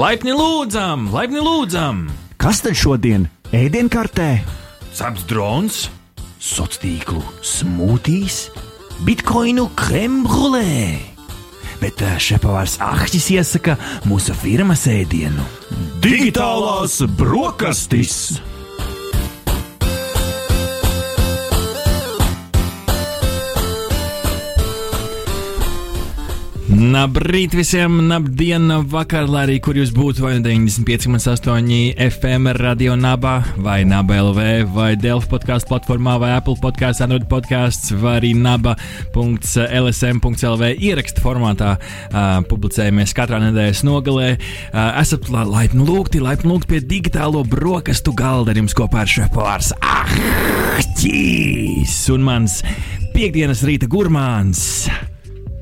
Laipni lūdzam, laipni lūdzam! Kas tad šodien ēdienkartē? Ceps drons, Sociālo tīklu smūtīs, bitkoinu krembrulē. Bet eh, šepavārs Ahtis iesaka mūsu firmas ēdienu - digitālās brokastis. Labrīt visiem, labdien, vakar, lai arī kur jūs būtu, vai 95,8 FM radio naba, vai naba LV, vai Delfa podkāstu platformā, vai Apple podkāstu, Android podkāsts, vai arī naba.lsm.lv ierakstu formātā. Uh, publicējamies katrā nedēļas nogalē. Uh, esat la, laipni lūgti, laipni lūgti pie digitālo brokastu galda ar jums kopā ar šefpavārs Ahķīs un mans piekdienas rīta gurmāns.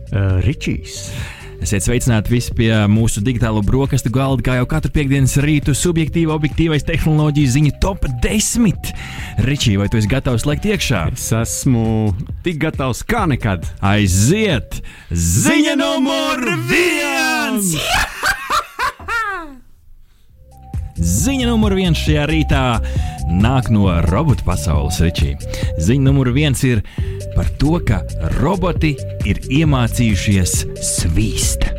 Uh, Ričijs. Esiet sveicināti visi pie mūsu digitālo brokastu galda, kā jau katru piekdienas rītu, subjektīva, objektīvais tehnoloģiju ziņu top 10. Ričī, vai tu esi gatavs lekt iekšā? Es esmu tik gatavs kā nekad. Aiziet! Ziņa numur viens! Ziņa numur viens šajā rītā nāk no robotu pasaules, Ričī. Ziņa numur viens ir par to, ka roboti ir iemācījušies svīst.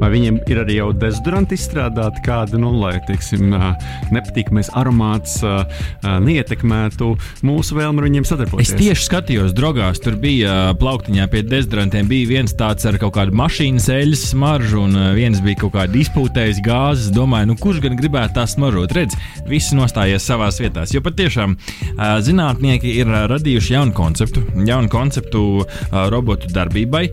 Vai viņiem ir arī jau dezodoranti izstrādāti kādi, nu, lai, teiksim, nepatīkamais aromāts neietekmētu mūsu vēlmi ar viņiem sadarboties? Es tieši skatījos, draugās, tur bija plauktiņā pie dezodorantiem. Bija viens tāds ar kaut kādu mašīnas eļļas smaržu, un viens bija kaut kāda izpūtējas gāzes. Domāju, nu, kurš gan gribētu tā smaržot? Redz, visi nostājies savās vietās. Jo patiešām zinātnieki ir radījuši jaunu konceptu, jaunu konceptu robotu darbībai.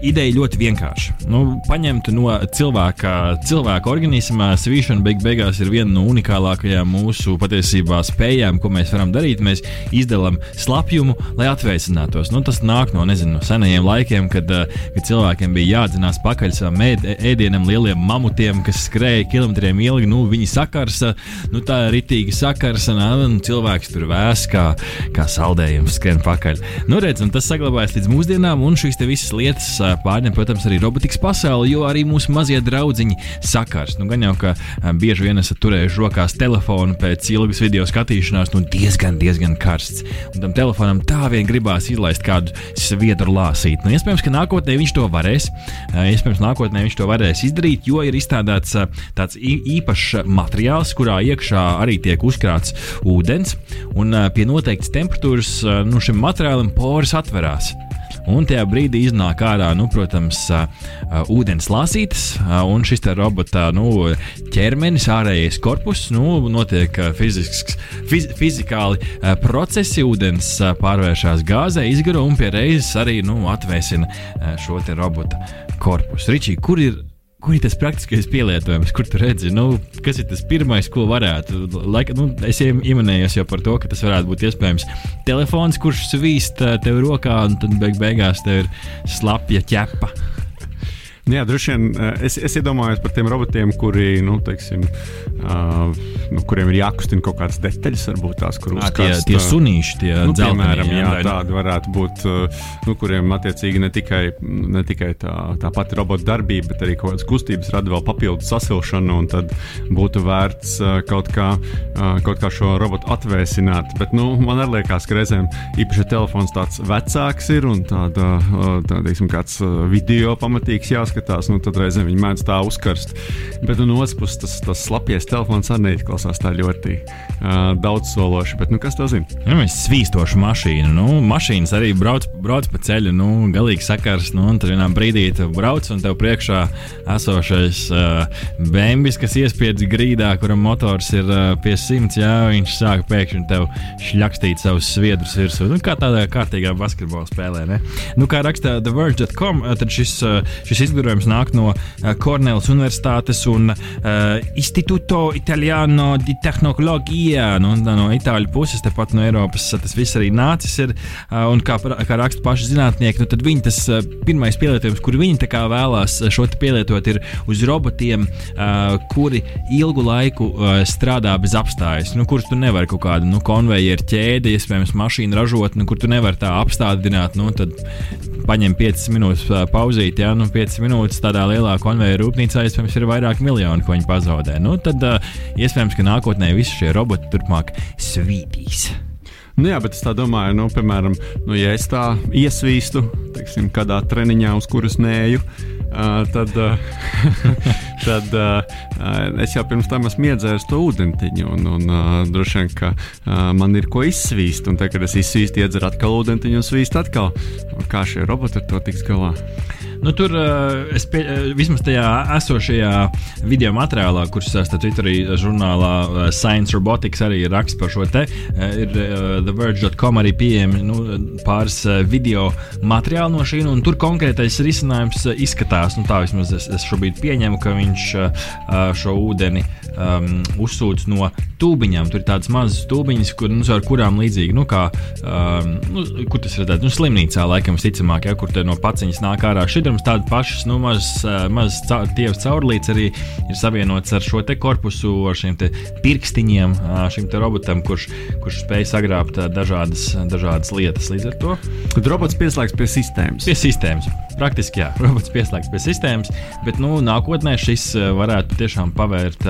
Ideja ļoti vienkārša. Nu, paņemt no cilvēka, cilvēka organisma svīšana beig beigās ir viena no unikālākajām mūsu patiesībā spējām, ko mēs varam darīt. Mēs izdalām slapjumu, lai atvēsinātos. Nu, tas nāk no, nezinu, no senajiem laikiem, kad, uh, kad cilvēkiem bija jādzinās pakaļ savam ēd, ēdienam, lieliem mamutiem, kas skrēja kilometriem ilgi. Nu, viņi sakarsa, nu, tā ir ritīgi sakarsa, un cilvēks tur vēs kā, kā saldējums skrien pakaļ. Nu, redz, tas saglabājas līdz mūsdienām, un šīs visas lietas pārņem, protams, arī robotikas pasauli, jo arī mūsu mazie draugiņi sakars. Nu, gan jau, ka ā, bieži vien esat turējuši rokās telefonu pēc ilgas video skatīšanās, nu, diezgan, diezgan karsts. Un tam telefonam tā vien gribās izlaist kādu sviedru lāsīt. Nu, iespējams, ka nākotnē viņš to varēs. Ā, Iespējams, nākotnē viņš to varēs izdarīt, jo ir izstrādāts ā, tāds īpašs materiāls, kurā iekšā arī tiek uzkrāts ūdens, un pie noteiktas temperatūras nu, šim materiālam poras atverās. Un tajā brīdī iznāk ārā, nu, protams, ūdens lasītas, un šis te robota nu, ķermenis, ārējais korpus, nu, notiek fizisks, fiz, fizikāli procesi, ūdens pārvēršas gāzē, izgaro un pie reizes arī nu, atvēsina šo te robota korpusu. Ričī, kur ir? Kur ir tas praktiskais pielietojums, kur tu redzi, nu, kas ir tas pirmais, ko varētu? Laika, nu, es iem- ieminējos jau par to, ka tas varētu būt iespējams telefons, kurš svīst ā, tev rokā, un tad beig beigās tev ir slapja ķepa. Nu Jā, droši vien eh, es, es iedomājos par tiem robotiem, kuri, nu, teiksim, uh, nu, kuriem ir jākustina kaut kādas detaļas, varbūt tās, kur Ā, Tie, tie ā, sunīši, tie Nu, dzeltenie, piemēram, jā, vai- tādi varētu būt, uh, nu, kuriem attiecīgi ne tikai, ne tikai tā, tā pati robota darbība, bet arī kaut kādas kustības rada vēl papildu sasilšanu, un tad būtu vērts uh, kaut, kā, uh, kaut kā šo robotu atvēsināt. Bet nu, man arī liekas, ka reizēm īpaši telefons tāds vecāks ir un tāda, uh, tā, teiksim, kāds video pamatīgs jāskatās, nu, tad reizēm viņi mēdz tā uzkarst. Bet nu, no otras puses tas, tas slapies telefons arī neizklausās tā ļoti uh, daudzsološi. Bet nu, kas to zina? Nu, mēs svīstošu mašīnu. Nu, mašīnas arī brauc, brauc pa ceļu, nu, galīgi sakars. Nu, un tad vienā brīdī tu brauc, un tev priekšā esošais uh, bēnbis, kas iespiedz grīdā, kuram motors ir uh, pie simts, jā, viņš sāk pēkšņi tev šļakstīt savus sviedrus virsū. Nu, kā tādā kārtīgā basketbola spēlē. Ne? Nu, kā raksta The Verge.com, uh, tad šis, uh, šis izgudrojums nāk no uh, Kornelas Universitātes un uh, Instituto Italiano di Tehnoloģija, nu, no itāļu puses, tepat no Eiropas, tas viss arī nācis. Ir, un kā, kā raksta paši zinātnieki, nu, tad viņi tas pirmais pielietojums, kur viņi vēlās šo pielietot, ir uz robotiem, kuri ilgu laiku strādā bez apstājas, nu, kurus tu nevari kaut kādu nu, konvejeru ķēdi, iespējams, mašīnu ražotni, kur tu nevari tā apstādināt. Nu, tad paņem 5 minūtes pauzīt, ja nu, 5 minūtes tādā lielā konvejeru rūpnīcā, iespējams, ir vairāk miljoni, ko viņi pazaudē. Nu, tad iespējams, ka nākotnē visi šie roboti turpmāk svītīs. Nu, jā, bet es tā domāju, nu, piemēram, nu, ja es tā iesvīstu, teiksim, kādā treniņā, uz kuras nēju, uh, tad, uh, tad uh, es jau pirms tam esmu iedzēris to ūdentiņu. Un, un uh, droši vien, ka uh, man ir ko izsvīst. Un tad, kad es izsvīstu, iedzeru atkal ūdentiņu un svīstu atkal. Kā šie roboti ar to tiks galā? Nu, tur uh, es pie, uh, vismaz tajā esošajā video materiālā, kurš starp citu arī žurnālā uh, Science Robotics arī raksts par šo te, ir TheVerge.com arī pieejami nu, pāris video materiāli no šī, un tur konkrētais risinājums izskatās, nu tā vismaz es, es šobrīd pieņemu, ka viņš šo ūdeni um, uzsūc no tūbiņām. Tur ir tādas mazas tūbiņas, kur, nu, ar kurām līdzīgi, nu, kā, um, nu, kur tas redzēt, nu, slimnīcā laikam visticamāk, ja, kur no paciņas nāk ārā šī šķidrums, tādas pašas, nu, mazas, mazas tievas caurlītes arī ir savienots ar šo te korpusu, ar šiem pirkstiņiem, šim te robotam, kurš, kurš spēj sagrābt dažādas, dažādas lietas. Līdz ar to. Kad robots pieslēgts pie sistēmas. Pie sistēmas. Praktiski, jā, robots pieslēgts pie sistēmas, bet nu, nākotnē šis varētu tiešām pavērt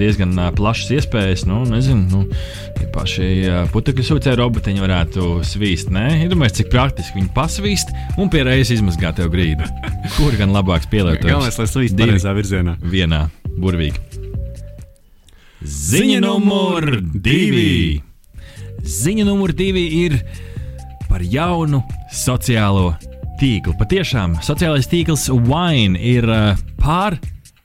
diezgan plašas iespējas. Nu, nezinu, nu, tie paši putekļu sūcēji robotiņi varētu svīst. Nē, iedomājieties, cik praktiski viņi pasvīst un pie reizes izmazgā tev grīdu. Kur gan labāks pielietojums? Galvenais, lai slīd pareizā virzienā. Vienā, burvīgi. Ziņa numur divi. Ziņa numur divi ir par jaunu sociālo tīklu. Patiešām sociālais tīkls Wine ir uh, pār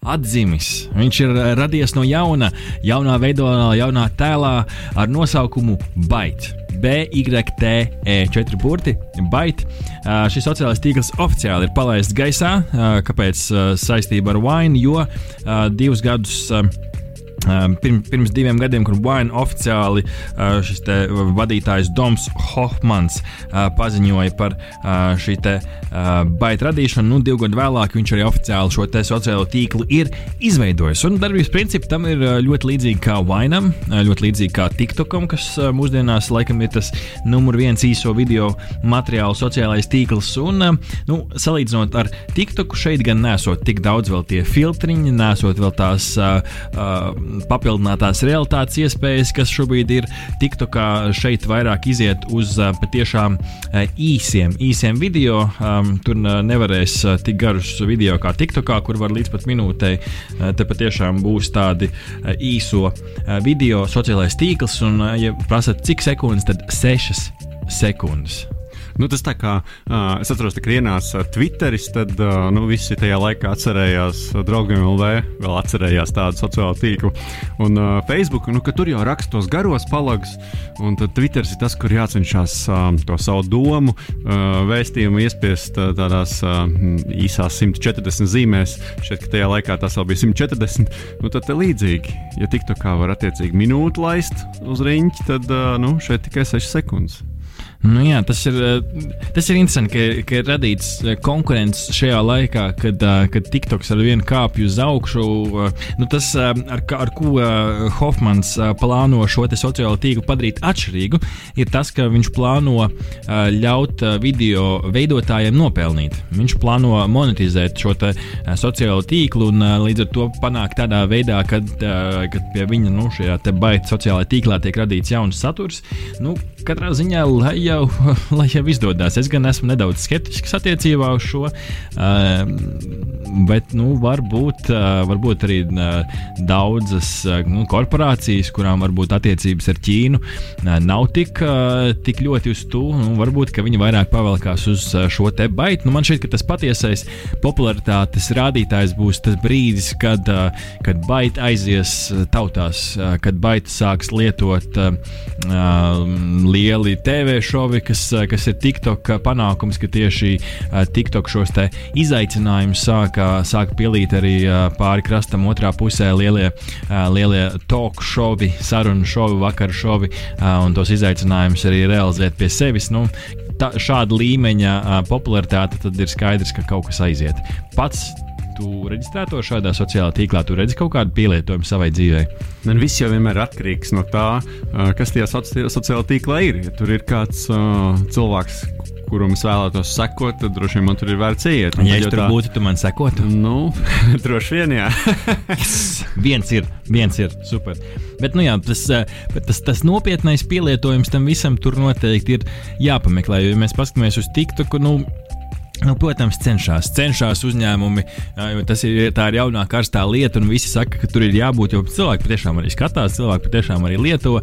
atzimis. Viņš ir uh, radies no jauna, jaunā veidolā, jaunā tēlā ar nosaukumu Bait. BYTE 4 burti, Byte. Šis sociālais tīkls oficiāli ir palaists gaisā. Kāpēc saistība ar Wine? Jo divus gadus Pirms, pirms diviem gadiem, kur Wine oficiāli šis vadītājs Doms Hofmans paziņoja par šī baita radīšanu, nu, divu gadu vēlāk viņš arī oficiāli šo sociālo tīklu ir izveidojis. Un darbības principi tam ir ļoti līdzīgi kā Winam, ļoti līdzīgi kā TikTokam, kas mūsdienās laikam ir tas numur viens īso video materiālu sociālais tīkls. Un, nu, salīdzinot ar TikToku, šeit gan nesot tik daudz vēl tie filtriņi, nesot vēl tās uh, uh, papildinātās realitātes iespējas, kas šobrīd ir TikTokā, šeit vairāk iziet uz patiešām īsiem, īsiem video. Tur nevarēs tik garus video kā TikTokā, kur var līdz pat minūtei. Te patiešām būs tādi īso video, sociālais tīkls, un, ja prasat, cik sekundes, tad 6 sekundes. Nu, tas tā kā uh, es atceros, ka ienāca Twitteris, tad uh, nu, visi tajā laikā atcerējās draugiem LV, vēl atcerējās tādu sociālo tīklu. Un uh, Facebook, nu, ka tur jau rakstos garos palagus, un tad Twitteris ir tas, kur jācenšas uh, to savu domu, uh, vēstījumu iespiest uh, tādās uh, īsās 140 zīmēs. Šeit, tajā laikā tas vēl bija 140. Nu, tad līdzīgi, ja tiktu kā var attiecīgi minūti laist uz riņķi, tad uh, nu, šeit tikai 6 sekundes. Nu, jā, tas, ir, eh, tas ir interesanti, ka, ka ir radīts eh, konkurence šajā laikā, kad, eh, kad TikToks ar vienu kāpju uz augšu. Nu, tas, ar, ar ko Hofmans plāno šo sociālo tīklu padarīt atšķirīgu, ir tas, ka viņš plāno ļaut video veidotājiem nopelnīt. Viņš plāno monetizēt šo sociālo tīklu un līdz ar to panākt tādā veidā, kad, kad pie viņa nu, šajā baita sociālajā tīklā tiek radīts jauns saturs. Nu, katrā ziņā, lai jau, lai jau izdodas. Es gan esmu nedaudz skeptisks attiecībā uz šo, uh, bet nu, varbūt, uh, varbūt arī uh, daudzas uh, nu, korporācijas, kurām varbūt attiecības ar Ķīnu nav tik, tik ļoti uz to, nu, varbūt viņi vairāk pavalkās uz šo te baitu. Nu, man šķiet, ka tas patiesais popularitātes rādītājs būs tas brīdis, kad, kad baita aizies tautās, kad baita sāks lietot uh, lieli TV šovi šovi, kas, uh, kas ir TikTok panākums, ka tieši uh, TikTok šos izaicinājumus sāka, sāka pielīt arī pāri krastam otrā pusē lielie, lielie talk šovi, sarunu šovi, vakaru šovi un tos izaicinājumus arī realizēt pie sevis. Nu, tā, šāda līmeņa popularitāte, tad ir skaidrs, ka kaut kas aiziet. Pats tu reģistrē to šādā sociālā tīklā, tu redzi kaut kādu pielietojumu savai dzīvei. Man viss jau vienmēr ir atkarīgs no tā, kas tajā sociālajā tīklā ir. Ja tur ir kāds uh, cilvēks, kuram es vēlētos sekot, tad droši vien man tur ir vērts iet. Un, ja es tur tā... būtu, tu man sekotu? Nu, droši vien, jā. viens ir, viens ir, super. Bet, nu jā, tas, tas, tas nopietnais pielietojums tam visam tur noteikti ir jāpameklē. Jo, ja mēs paskatāmies uz TikToku, nu, Nu, protams, cenšas, cenšas uzņēmumi, tas ir tā ir jaunā karstā lieta, un visi saka, ka tur ir jābūt. Jo cilvēki patiešām arī skatās, cilvēki patiešām arī lieto.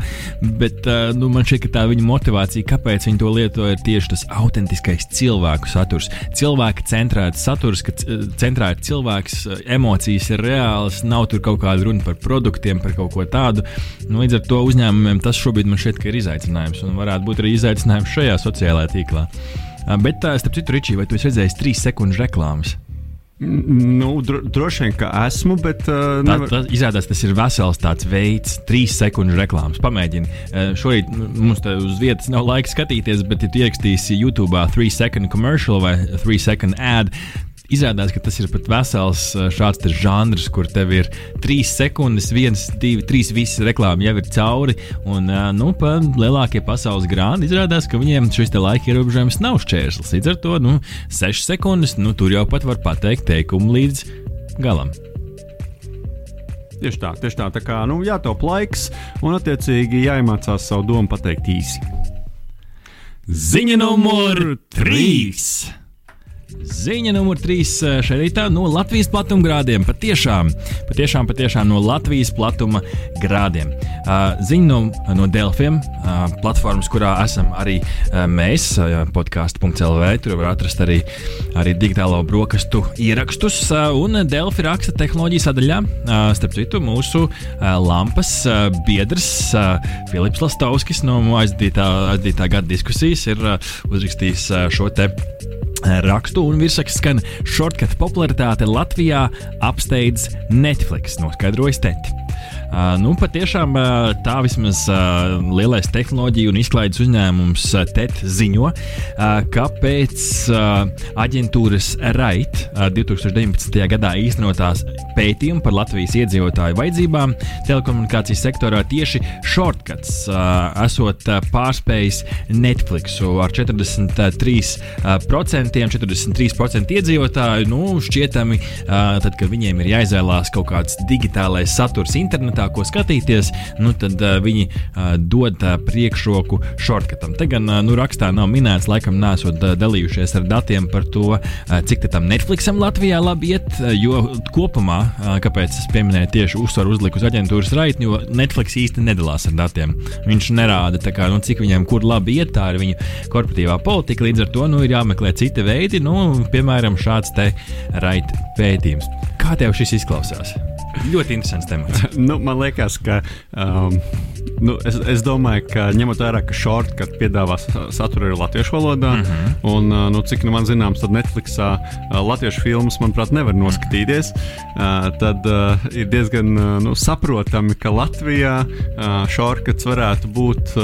Bet nu, man šķiet, ka tā viņa motivācija, kāpēc viņi to lieto, ir tieši tas autentiskais cilvēku saturs. Cilvēka centrēts saturs, ka centrā ir cilvēks, emocijas ir reālas, nav tur kaut kāda runa par produktiem, par kaut ko tādu. Nu, līdz ar to uzņēmumiem tas šobrīd man šķiet, ka ir izaicinājums, un varētu būt arī izaicinājums šajā sociālajā tīklā. Bet, starp citu, Ričī, vai tu esi redzējis trīs sekundžu reklāmas? Nu, dro, droši vien, ka esmu, bet. Uh, tā, nevar... tā izrādās, tas ir vesels tāds veids, trīs sekundžu reklāmas. Pamēģini. Uh, šorīt mums te uz vietas nav laika skatīties, bet, ja ierakstīsi YouTube 3 second commercial vai 3 second ad, Izrādās, ka tas ir pat vesels šāds žanrs, kur tev ir trīs sekundes, viens, divi, trīs visas reklāmas jau ir cauri. Un, nu, pa lielākie pasaules grāmati izrādās, ka viņiem šis laika ierobežojums nav šķērslis. Līdz ar to, nu, sešas sekundes, nu, tur jau pat var pateikt teikumu līdz galam. Tieši tā, tieši tā. Tā kā nu, jātaup laiks un, attiecīgi, jāiemācās savu domu pateikt īsi. Ziņa numur 3! Ziņa numur 3 eh, šeit rītā no Latvijas platuma grādiem. Patiešām, patiešām, patiešām no Latvijas platuma grādiem. Uh, ziņa no, no Delfiem, uh, platformas, kurā esam arī mēs, podkāstu.clv. Tur var atrast arī, arī digitālo brokastu ierakstus. Un Delfi raksta tehnoloģiju sadaļā. Starp citu, mūsu lampas biedrs Filips Lastovskis no aizdītā, aizdītā gada diskusijas ir uzrakstījis šo te rakstu un virsraksts skan Shortcut popularitāte Latvijā apsteidz Netflix, noskaidrojas Teti. Uh, nu, patiešām uh, tā vismaz uh, lielais tehnoloģiju un izklaides uzņēmums uh, TET ziņo, uh, ka pēc uh, aģentūras RAIT uh, 2019. gadā īstenotās pētījuma par Latvijas iedzīvotāju vajadzībām telekomunikācijas sektorā tieši shortcuts uh, esot uh, pārspējis Netflixu ar 43%, uh, 43% iedzīvotāju. Nu, šķietami, uh, tad, kad viņiem ir jāizvēlās kaut kāds digitālais saturs internetā, vietā, ko skatīties, nu, tad uh, viņi uh, dod uh, priekšroku shortcutam. Te gan uh, nu, rakstā nav minēts, laikam, nesot uh, dalījušies ar datiem par to, uh, cik tam Netflixam Latvijā labi iet, uh, jo kopumā, uh, kāpēc es pieminēju tieši uzsvaru uzliku uz aģentūras raitni, jo Netflix īsti nedalās ar datiem. Viņš nerāda, kā, nu, cik viņam kur labi iet, tā ir viņa korporatīvā politika. Līdz ar to nu, ir jāmeklē citi veidi, nu, piemēram, šāds te raita pētījums. Kā tev šis izklausās? Ļoti interesants temats. nu, man liekas, ka um, nu, es, es domāju, ka ņemot vērā, ka shortcut piedāvā saturu arī latviešu valodā, mm -hmm. un nu, cik nu man zināms, tad Netflixā latviešu filmas, manuprāt, nevar noskatīties. Tad ir diezgan nu, saprotami, ka Latvijā shortcuts varētu būt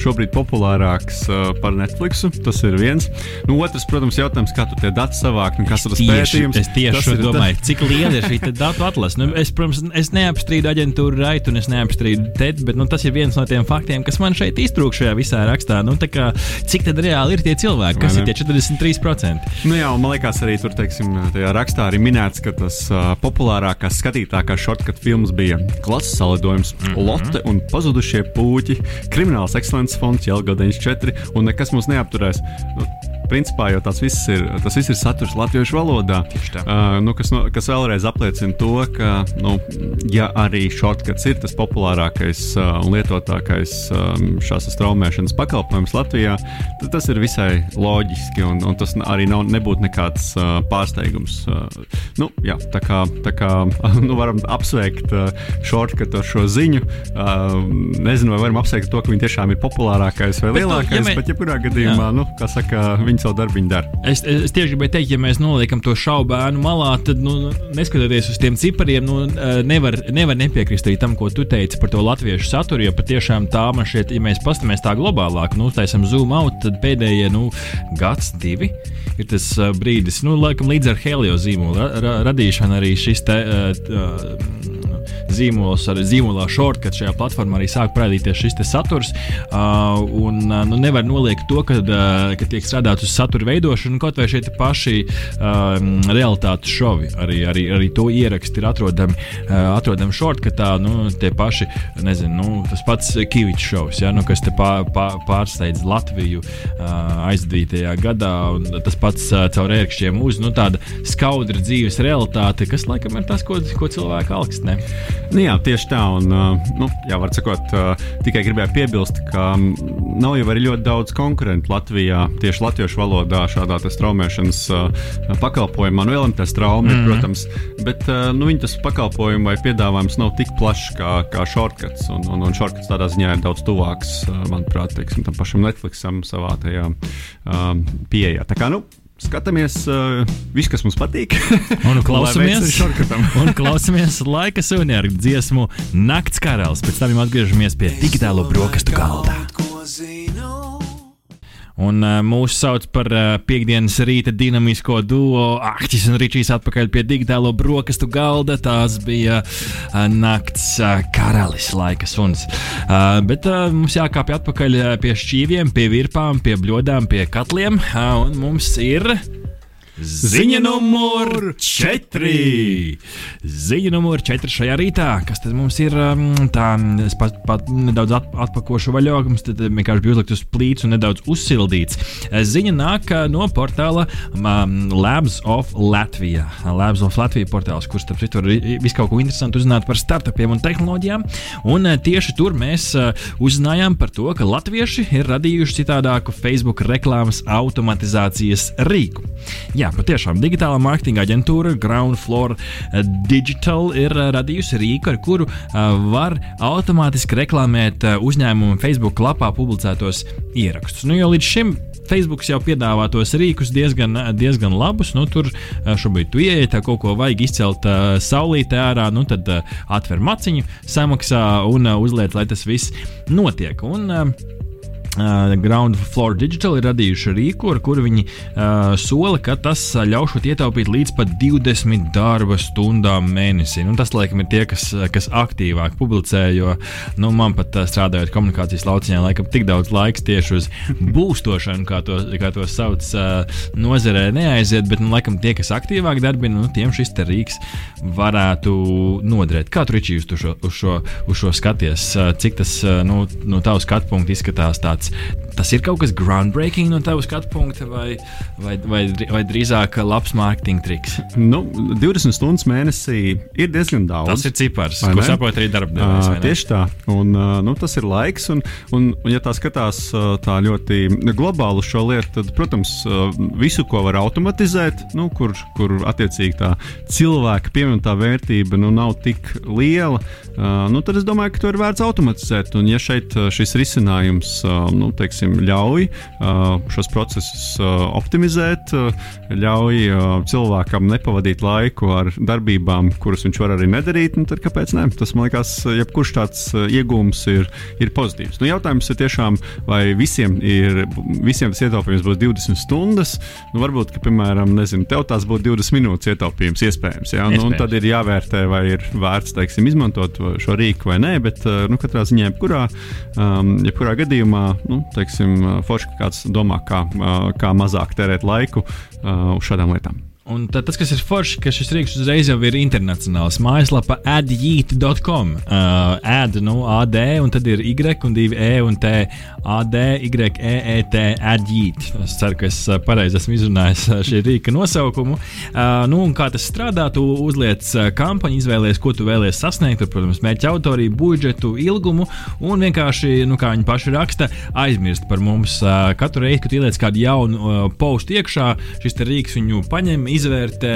šobrīd populārāks par Netflixu. Tas ir viens. Nu, otrs, protams, jautājums, kā tu tie dati savākt un kas tas pētījums. Es tieši domāju, cik liela ir šī datu atlase. Nu, es, protams, es neapstrīdu aģentūru raitu un es neapstrīdu TED, bet nu, tas ir viens no tiem faktiem, kas man šeit iztrūk šajā visā rakstā. Nu, kā, cik tad reāli ir tie cilvēki, kas ir tie 43%? Nu, jā, man liekas, arī tur teiksim, rakstā arī minēts, ka tas uh, populārākās, skatītākās shortcut filmas bija klases salidojums, mm -hmm. Lotte un pazudušie puķi, Krimināls ekscelences fonds, Jelga 94 un nekas mūs neapturēs. Nu, principā jau tas viss ir, tas viss ir saturs latviešu valodā. Uh, nu, kas, no, kas vēlreiz apliecina to, ka, nu, ja arī shortcuts ir tas populārākais uh, un lietotākais um, šās straumēšanas pakalpojums Latvijā, tad tas ir visai loģiski un, un tas arī nav, nebūtu nekāds uh, pārsteigums. Uh, nu, jā, tā kā, tā kā nu, varam apsveikt uh, shortcut ar šo ziņu. Uh, nezinu, vai varam apsveikt to, ka viņi tiešām ir populārākais vai bet, nu, lielākais, ja mē... bet jebkurā gadījumā, jā. nu, kā saka, viņi savu darbu dara. Es, es tieši gribēju teikt, ja mēs noliekam to šaubu bērnu malā, tad, nu, neskatoties uz tiem cipariem, nu, nevar, nevar nepiekrist arī tam, ko tu teici par to latviešu saturu, jo patiešām tā man šķiet, ja mēs paskatāmies tā globālāk, nu, taisam zoom out, tad pēdējie, nu, gads, divi ir tas brīdis, nu, laikam līdz ar helio zīmolu ra ra radīšanu arī šis te. Uh, uh, zīmols, ar zīmolā shortcut šajā platformā arī sāk parādīties šis saturs. Uh, un uh, nu, nevar noliegt to, ka, uh, ka tiek strādāts uz satura veidošanu, kaut vai šie paši uh, realitātes šovi. Arī, arī, arī to ieraksti ir atrodami, uh, atrodami shortcutā. Nu, tie paši, nezinu, nu, tas pats Kavičs šovs, ja, nu, kas te pār, pār, pārsteidz Latviju uh, aizdītajā gadā. Tas pats uh, caur ērkšķiem uz nu, tāda skaudra dzīves realitāte, kas laikam ir tas, ko, ko cilvēki augstnē. Nu, jā, tieši tā. Un, nu, jā, var sakot, tikai gribēju piebilst, ka nav jau arī ļoti daudz konkurentu Latvijā tieši latviešu valodā šādā straumēšanas pakalpojumā. Nu, elements straumi, mm -hmm. protams, bet nu, viņa tas pakalpojums vai piedāvājums nav tik plašs kā, kā shortcuts. Un, un, un shortcuts tādā ziņā ir daudz tuvāks, manuprāt, teiksim, tam pašam Netflixam savā tajā um, pieejā. Tā kā, nu, skatāmies uh, visu, kas mums patīk. un klausamies, un klausamies laika suvenīru dziesmu Nakts karalis. Pēc tam atgriežamies pie digitālo brokastu galda. Un uh, mūsu sauc par uh, piekdienas rīta dinamisko duo Ahtis un Ričijs atpakaļ pie digitālo brokastu galda. Tās bija uh, nakts uh, karalis laika suns. Uh, bet uh, mums jākāpj atpakaļ pie šķīviem, pie virpām, pie bļodām, pie katliem. Uh, un mums ir. Ziņa numur 4. Ziņa numur 4 šajā rītā. Kas tad mums ir? Um, tā, es pat, pat nedaudz atpakošu vaļā, mums tad vienkārši bija uzlikt uz plīts un nedaudz uzsildīts. Ziņa nāk uh, no portāla um, Labs of Latvija. Labs of Latvija portāls, kurš, starp citu, ir visu kaut ko interesantu uzzināt par startupiem un tehnoloģijām. Un uh, tieši tur mēs uh, uzzinājām par to, ka latvieši ir radījuši citādāku Facebook reklāmas automatizācijas rīku. Jā, Jā, patiešām digitālā mārketinga aģentūra Ground Floor eh, Digital ir eh, radījusi rīku, ar kuru eh, var automātiski reklamēt uzņēmumu Facebook lapā publicētos ierakstus. Nu, jo līdz šim Facebook jau piedāvā tos rīkus diezgan, diezgan labus. Nu, tur šobrīd tu ieej, tā kaut ko vajag izcelt uh, saulītē ārā, nu tad uh, atver maciņu, samaksā un uh, uzliek, lai tas viss notiek. Un, uh, Uh, Ground Floor Digital ir radījuši rīku, ar kuru viņi uh, sola, ka tas ļaušot ietaupīt līdz pat 20 darba stundām mēnesī. Nu, tas, laikam, ir tie, kas, kas aktīvāk publicē, jo nu, man pat uh, strādājot komunikācijas lauciņā, laikam, tik daudz laiks tieši uz būstošanu, kā to, kā to sauc uh, nozarē, neaiziet, bet, nu, laikam, tie, kas aktīvāk darbina, nu, tiem šis rīks varētu noderēt. Kā tu, Ričī, uz šo, uz šo, uz šo skaties? Uh, cik tas uh, nu, no tavs skatu punkta izskatās tāds? Tāds. Tas ir kaut kas groundbreaking no tavas skatu punkta, vai, vai, vai, vai drīzāk labs mārketinga triks? Nu, 20 stundas mēnesī ir diezgan daudz. Tas ir cipars, ko saprot arī darbdevējs. Tieši tā, un nu, tas ir laiks, un, un, un ja tā skatās tā ļoti globāli uz šo lietu, tad, protams, visu, ko var automatizēt, nu, kur, kur attiecīgi tā cilvēka pievienotā vērtība nu, nav tik liela, nu, tad es domāju, ka to ir vērts automatizēt. Un, ja šeit šis risinājums nu, teiksim, ļauj šos procesus optimizēt, ļauj cilvēkam nepavadīt laiku ar darbībām, kuras viņš var arī nedarīt, nu, tad kāpēc ne? Tas man liekas, jebkurš tāds iegūms ir, ir pozitīvs. Nu, jautājums ir tiešām, vai visiem, ir, visiem tas ietaupījums būs 20 stundas. Nu, varbūt, ka, piemēram, nezinu, tev tās būtu 20 minūtes ietaupījums iespējams. Ja? Nu, tad ir jāvērtē, vai ir vērts teiksim, izmantot šo rīku vai nē, bet nu, katrā ziņā, jebkurā, um, jebkurā gadījumā nu, teiksim, forši kāds domā, kā, kā mazāk tērēt laiku uz šādām lietām. Un tad, tas, kas ir forši, ka šis rīks uzreiz jau ir internacionāls. Mājaslapa adjīt.com. Uh, ad, nu, AD, un tad ir Y un 2 E un T. AD, Y, E, E, T, adjīt. Es ceru, ka es uh, pareizi esmu izrunājis uh, šī rīka nosaukumu. Uh, nu, un kā tas strādā, tu uzliec uh, kampaņu, izvēlies, ko tu vēlies sasniegt. Tur, protams, mērķa autoriju, budžetu, ilgumu un vienkārši, nu, kā viņi paši raksta, aizmirst par mums. Uh, katru reizi, kad ieliec kādu jaunu uh, postu iekšā, šis rīks viņu paņem izvērtē,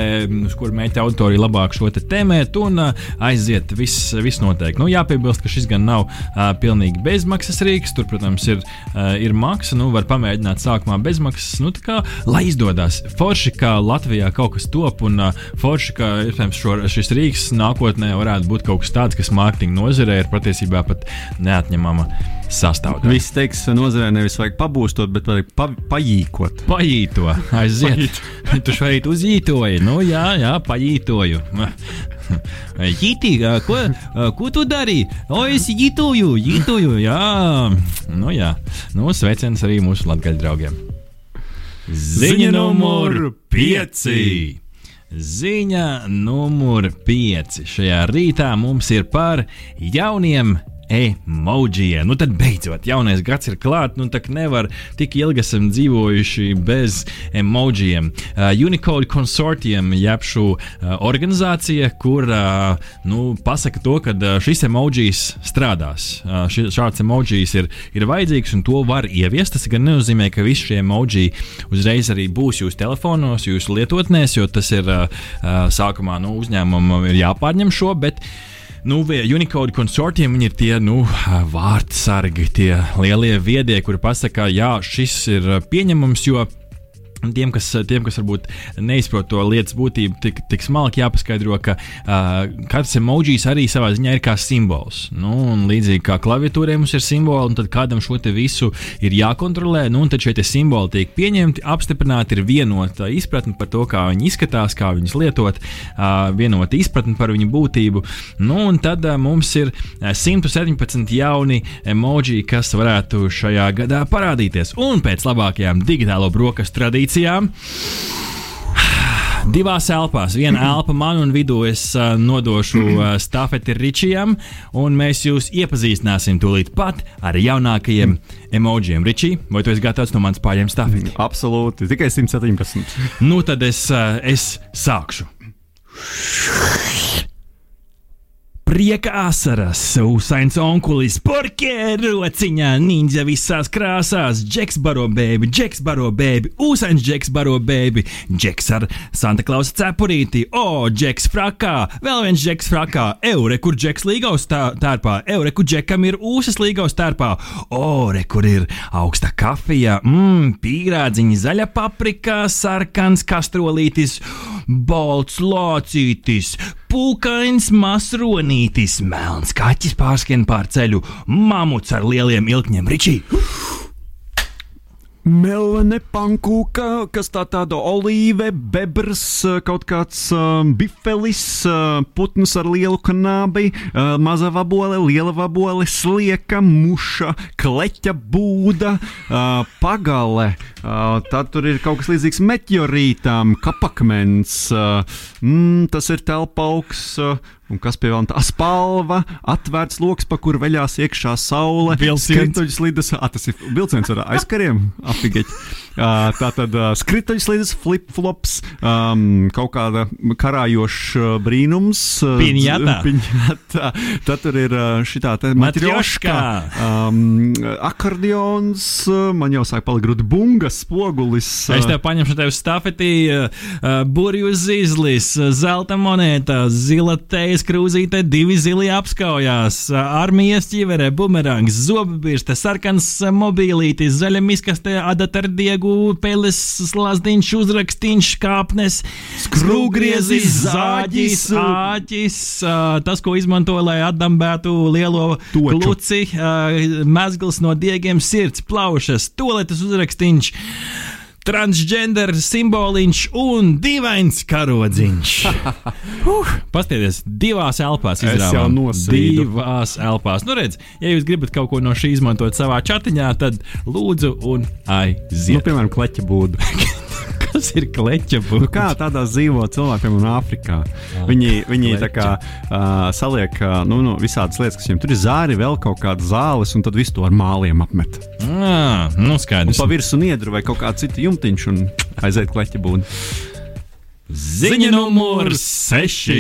uz kuru mēģina autori labāk šo te tēmēt un uh, aiziet. Viss, viss noteikti. Nu, jāpiebilst, ka šis gan nav uh, pilnīgi bezmaksas rīks. Tur, protams, ir, uh, ir maksa. Nu, var pamēģināt sākumā bezmaksas. Nu, kā, lai izdodas. Forši, ka Latvijā kaut kas top un uh, forši, ka šo, šis rīks nākotnē varētu būt kaut kas tāds, kas mārketinga nozarē ir patiesībā pat neatņemama sastāvdaļa. Viss teiks, nozarē nevis vajag pabūstot, bet vajag pa, pajīkot. Pajīto, aiziet. tu šeit uzjītoji, nu jā, jā, pajītoju. Jītī, ko, ko tu dari? O, es jītoju, jītoju, jā. Nu jā, nu sveiciens arī mūsu latgaļu draugiem. Ziņa numur 5. Ziņa numur 5. Šajā rītā mums ir par jauniem emojiem. Nu, tad beidzot, jaunais gads ir klāts, nu tā nevar tik ilgi esam dzīvojuši bez emojiem. Uh, Unicode Consortium, jeb šī uh, organizācija, kur uh, nu, pasaka to, ka uh, šis emojis strādās. Uh, ši, šāds emojis ir, ir vajadzīgs un to var ieviest. Tas gan nenozīmē, ka visi šie emoji uzreiz arī būs jūsu telefonos, jūsu lietotnēs, jo tas ir uh, uh, sākumā nu, uzņēmumam ir jāpārņem šo. Bet, uh, Nu, Unicode konsortiem ir tie nu, vārdsargi, tie lielie viedie, kuri pasaka, jā, šis ir pieņemams, jo Tiem kas, tiem, kas varbūt neizprot to lietas būtību, tik, tik smalki jāpaskaidro, ka uh, katrs emojis arī savā ziņā ir kā simbols. Nu, līdzīgi kā klaviatūrē mums ir simboli, un tad kādam šo visu ir jākontrolē, nu, tad šie simboli tiek pieņemti, apstiprināti, ir vienota izpratne par to, kā viņi izskatās, kā viņus lietot, uh, vienota izpratne par viņu būtību. Nu, un tad uh, mums ir 117 jauni emoji, kas varētu šajā gadā parādīties. Un pēc labākajām digitālo brokastu tradīcijām tradīcijām. Divās elpās. Viena elpa man un vidū es uh, nodošu uh, stafeti Ričijam, un mēs jūs iepazīstināsim tūlīt pat ar jaunākajiem emojiem. Ričī, vai tu esi gatavs no manas pārņemt stafeti? Absolūti, tikai 117. Nu tad es, uh, es sākšu. Prieka asaras, Usains onkulis, porķē rociņā, ninja visās krāsās, Džeks baro bēbi, Džeks baro bēbi, Usains Džeks baro bēbi, Džeks ar Santa Klausa cepurīti, o, Džeks frakā, vēl viens Džeks frakā, eure, kur Džeks līgaus tērpā, eure, kur Džekam ir ūsas līgaus tērpā, ore, kur ir augsta kafija, mmm, pīrādziņa, zaļa paprika, sarkans kastrolītis, balts lācītis, pūkains masronītis, melns kaķis pārskrien pār ceļu, mamuts ar lieliem ilkņiem ričī. Melne pankūka, kas tā tāda olīve, bebrs, kaut kāds uh, bifelis, uh, putns ar lielu kanābi, uh, maza vabole, liela vabole, slieka, muša, kleķa būda, uh, pagale. Uh, tad tur ir kaut kas līdzīgs meteorītām, kapakmens, uh, mm, tas ir telpauks. Uh, Un kas pie tā spalva, atvērts lokus, pa kuru veļās iekšā saule. Skrituļs lidus, ah, tas ir vilciens ar aizkariem, apigeķi. Tā tad skrituļs lidus, flip-flops, um, kaut kāda karājoša brīnums. Piņata. Piņata. Tad tur ir šitā matrioška. Um, akordions, man jau sāk palikt grūti bungas, spogulis. Es tev paņemšu tev stafetī, uh, burju zīzlis, zelta monēta, zila teja Latvijas krūzīte, divi zili apskaujās, armijas ķiverē, bumerangs, zobabirste, sarkans mobīlītis, zaļa miskaste, adatardiegu, peles, slazdiņš, uzrakstīņš, kāpnes, skrūgriezis, zāģis, āķis, tas, ko izmanto, lai atdambētu lielo Toču. kluci, mezgls no diegiem, sirds, plaušas, toaletes uzrakstīņš transgender simboliņš un dīvains karodziņš. uh, Pastieties, divās elpās izrāvām. Divās elpās. Nu, redz, ja jūs gribat kaut ko no šī izmantot savā chatiņā, tad lūdzu un aiziet. Nu, piemēram, kleķa būdu. Kas ir kleķa Nu, būtne? kā tādā dzīvo cilvēki, piemēram, Āfrikā? Viņi, viņi tā kā uh, saliek uh, nu, nu, visādas lietas, kas viņiem tur ir zāri, vēl kaut kādas zāles, un tad visu to ar māliem apmet. Ah, nu skaidrs. Pa virsmu niedru vai kaut kādu citu jumtiņš un aiziet kleķa būdu. Ziņa numur 6.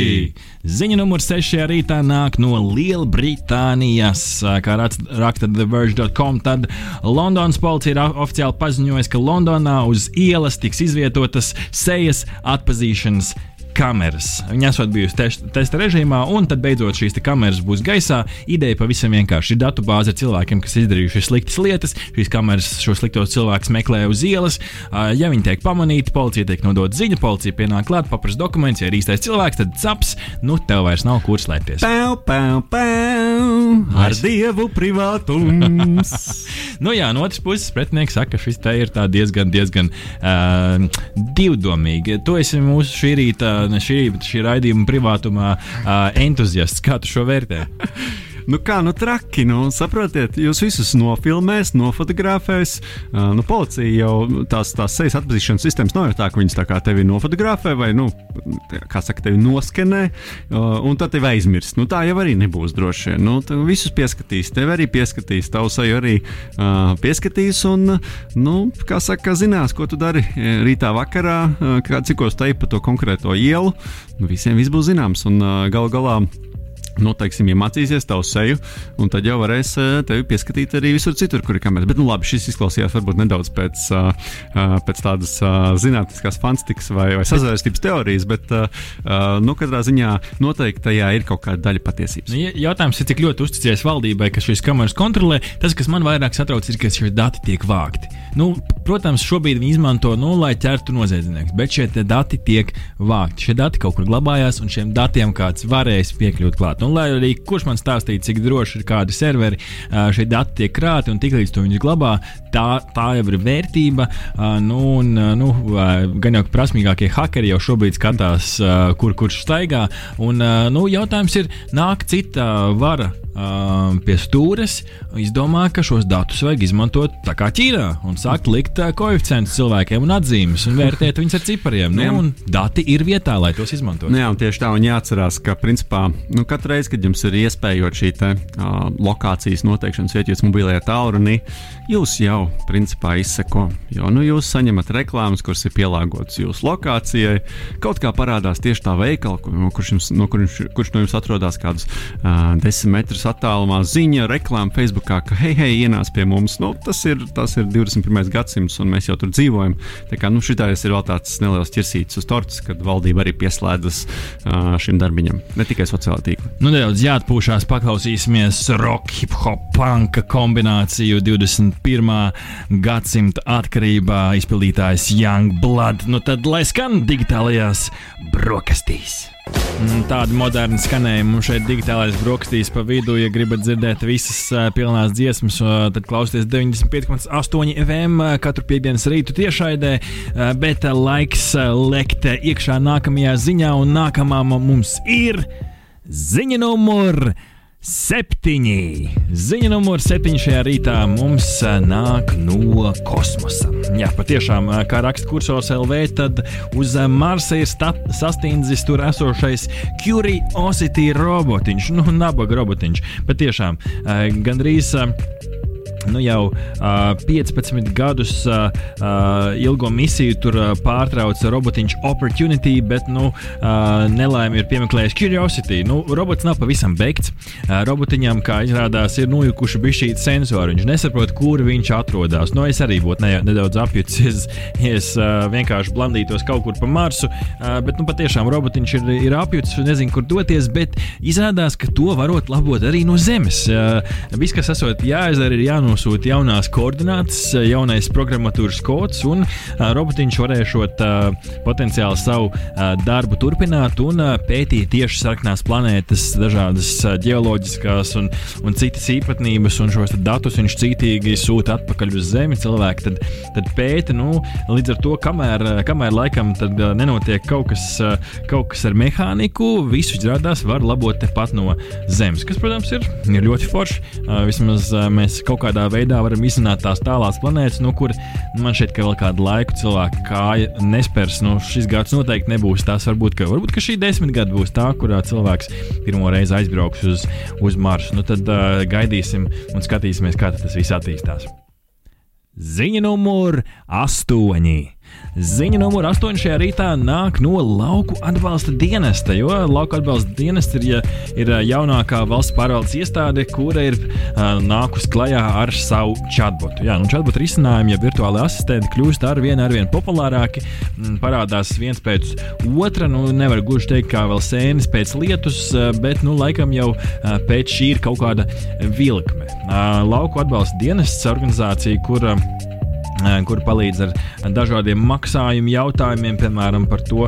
Ziņa numur 6. rītā nāk no Lielbritānijas. Kā raksta TheVerge.com, tad Londonas policija ir oficiāli paziņojusi, ka Londonā uz ielas tiks izvietotas sejas atpazīšanas kameras. Viņi esat bijusi test, testa režīmā, un tad beidzot šīs kameras būs gaisā. Ideja pavisam vienkārši ir datu bāze ar cilvēkiem, kas izdarījuši sliktas lietas. Šīs kameras šo sliktos cilvēkus meklē uz ielas. Ja viņi tiek pamanīti, policija tiek nodota ziņa, policija pienāk klāt, paprasa dokumentus. Ja ir īstais cilvēks, tad caps, nu tev vairs nav kur slēpties. Pau, pau, pau, ar Nice. dievu privātums. Nu, jā, no otras puses, pretinieks saka, ka šis te ir diezgan, diezgan uh, divdomīgi. Tu esi mūsu šī rīta, ne šī bet šī raidījuma privātumā uh, entuziasts. Kā tu šo vērtē? Nu kā, nu traki, nu saprotiet, jūs visus nofilmēs, nofotografēs. Uh, nu, policija jau tās, tās sejas atpazīšanas sistēmas nav jau tā, ka viņas tā kā tevi nofotografē vai, nu, kā saka, tevi noskenē, uh, un tad tevi aizmirst. Nu, tā jau arī nebūs droši vien. Nu, visus pieskatīs, tevi arī pieskatīs, tavu seju arī uh, pieskatīs, un, nu, kā saka, zinās, ko tu dari rītā vakarā, uh, kā cikos te pa to konkrēto ielu. Nu, visiem viss būs zināms, un uh, galu galā. Nu, teiksim, iemācīsies tavu seju, un tad jau varēs eh, tevi pieskatīt arī visur citur, kur ir kameras. Bet, nu, labi, šis izklausījās varbūt nedaudz pēc, uh, uh, pēc tādas zinātniskās fantastikas vai, vai sazvērstības teorijas, bet, nu, katrā ziņā noteikti tajā ir kaut kāda daļa patiesības. Nu, ja- Jautājums ir, cik ļoti uzticies valdībai, kas šīs kameras kontrolē. Tas, kas man vairāk satrauc, ir, ka šie dati tiek vākti. Nu, protams, šobrīd viņi izmanto, nu, lai ķertu noziedzniekus, bet šie dati tiek vākti. Šie dati kaut kur glabājās, un šiem datiem kāds varēs piekļūt klāt. Un, lai arī kurš man stāstīja, cik droši ir kādi serveri, šie dati tiek krāti, un tiklīdz to viņi glabā, tā, tā jau ir vērtība. Nu, un, nu, gan jau prasmīgākie hakeri jau šobrīd skatās, kur kurš staigā. Un, nu, jautājums ir, nāk cita vara pie stūres, izdomā, ka šos datus vajag izmantot tā kā Ķīnā un sākt likt koeficientus cilvēkiem un atzīmes un vērtēt viņus ar cipariem. Nu, dati ir vietā, lai tos izmantotu. Nu, jā, tieši tā, un jāatcerās, ka, principā, nu, katru reizi, kad jums ir iespējot šī te, uh, lokācijas noteikšanas vieta, jūs mobilajā tālrunī, jūs jau, principā, izseko. Jo, nu, jūs saņemat reklāmas, kuras ir pielāgotas jūsu lokācijai. Kaut kā parādās tieši tā veikala, kur, no kurš, jums, no kurš, kurš no jums atrodas kādus uh, desmit metrus attālumā, ziņa, reklāma Facebookā, ka, hei, hei, ienāc pie mums. Nu, tas, ir, tas ir 21. gadsimts, un mēs jau tur dzīvojam. Tā kā nu, šitais ir vēl tāds neliels ķirsītis uz tortes, kad valdība arī pieslēdzas uh, šim darbiņam, ne tikai sociālā tīkla. Nu, nedaudz jāatpūšās, paklausīsimies rock, hip hop, panka kombināciju 21. gadsimta atkarībā izpildītājs Young Blood. Nu tad lai skan digitālajās brokastīs. Mm, Tāda moderna skanējuma mums šeit digitālais brokastīs pa vidu. Ja gribat dzirdēt visas pilnās dziesmas, tad klausieties 95,8 FM katru piekdienas rītu tiešraidē. Bet laiks lekt iekšā nākamajā ziņā, un nākamā mu- mums ir ziņa numur septiņi. Ziņa numur septiņi šajā rītā mums ā, nāk no kosmosa. Jā, patiešām, ā, kā raksta kursors LV, tad uz ā, Marsa ir sastindzis tur esošais Curiosity robotiņš, nu, nabaga robotiņš. Patiešām, gandrīz. Nu, jau uh, 15 gadus uh, uh, ilgo misiju tur uh, pārtrauca robotiņš Opportunity, bet nu, uh, nelaime ir piemeklējis Curiosity. Nu, robots nav pavisam beigts. Uh, robotiņam, kā izrādās, ir nojukuši bišķīt sensori. Viņš nesaprot, kur viņš atrodas. Nu, es arī būtu ne, nedaudz apjucis, ja es uh, vienkārši blandītos kaut kur pa Marsu. Uh, bet nu, patiešām robotiņš ir, ir apjucis un nezinu, kur doties. Bet izrādās, ka to varot labot arī no Zemes. Uh, viss, kas esot jāizdara, ir jānosūta jaunās koordinātas, uh, jaunais programmatūras kods, un uh, robotiņš varēšot uh, potenciāli savu darbu turpināt un pētīt tieši sarkanās planētas, dažādas geoloģiskās un, un citas īpatnības, un šos datus viņš cītīgi sūta atpakaļ uz Zemi. Cilvēki tad, tad pēta, nu, līdz ar to, kamēr, kamēr laikam tad, nenotiek kaut kas, kaut kas ar mehāniku, visu izrādās var labot tepat no Zemes, kas, protams, ir, ir ļoti forši. Vismaz mēs kaut kādā kādā veidā varam izsnākt tās tālās planētas, no kur man šķiet, ka vēl kādu laiku cilvēku kāja nespērs. Nu, šis gads noteikti nebūs tas. Varbūt, ka, varbūt, ka šī desmit gada būs tā, kurā cilvēks pirmo reizi aizbrauks uz, uz Marsu. Nu, tad uh, gaidīsim un skatīsimies, kā tas viss attīstās. Ziņa numur astoņi. Ziņa numur 8 šajā rītā nāk no lauku atbalsta dienesta, jo lauku atbalsta dienests ir, ir jaunākā valsts pārvaldes iestāde, kura ir uh, nākus klajā ar savu chatbotu. Jā, nu, chatbotu risinājumi, ja virtuāli asistenti kļūst ar vien, ar vien populārāki, parādās viens pēc otra. Nu, nevar gluži teikt, kā vēl sēnes pēc lietus, bet nu, laikam jau uh, pēc šī ir kaut kāda vilkme. Uh, lauku atbalsta dienests organizācija, kura uh, kur palīdz ar dažādiem maksājumu jautājumiem, piemēram, par to,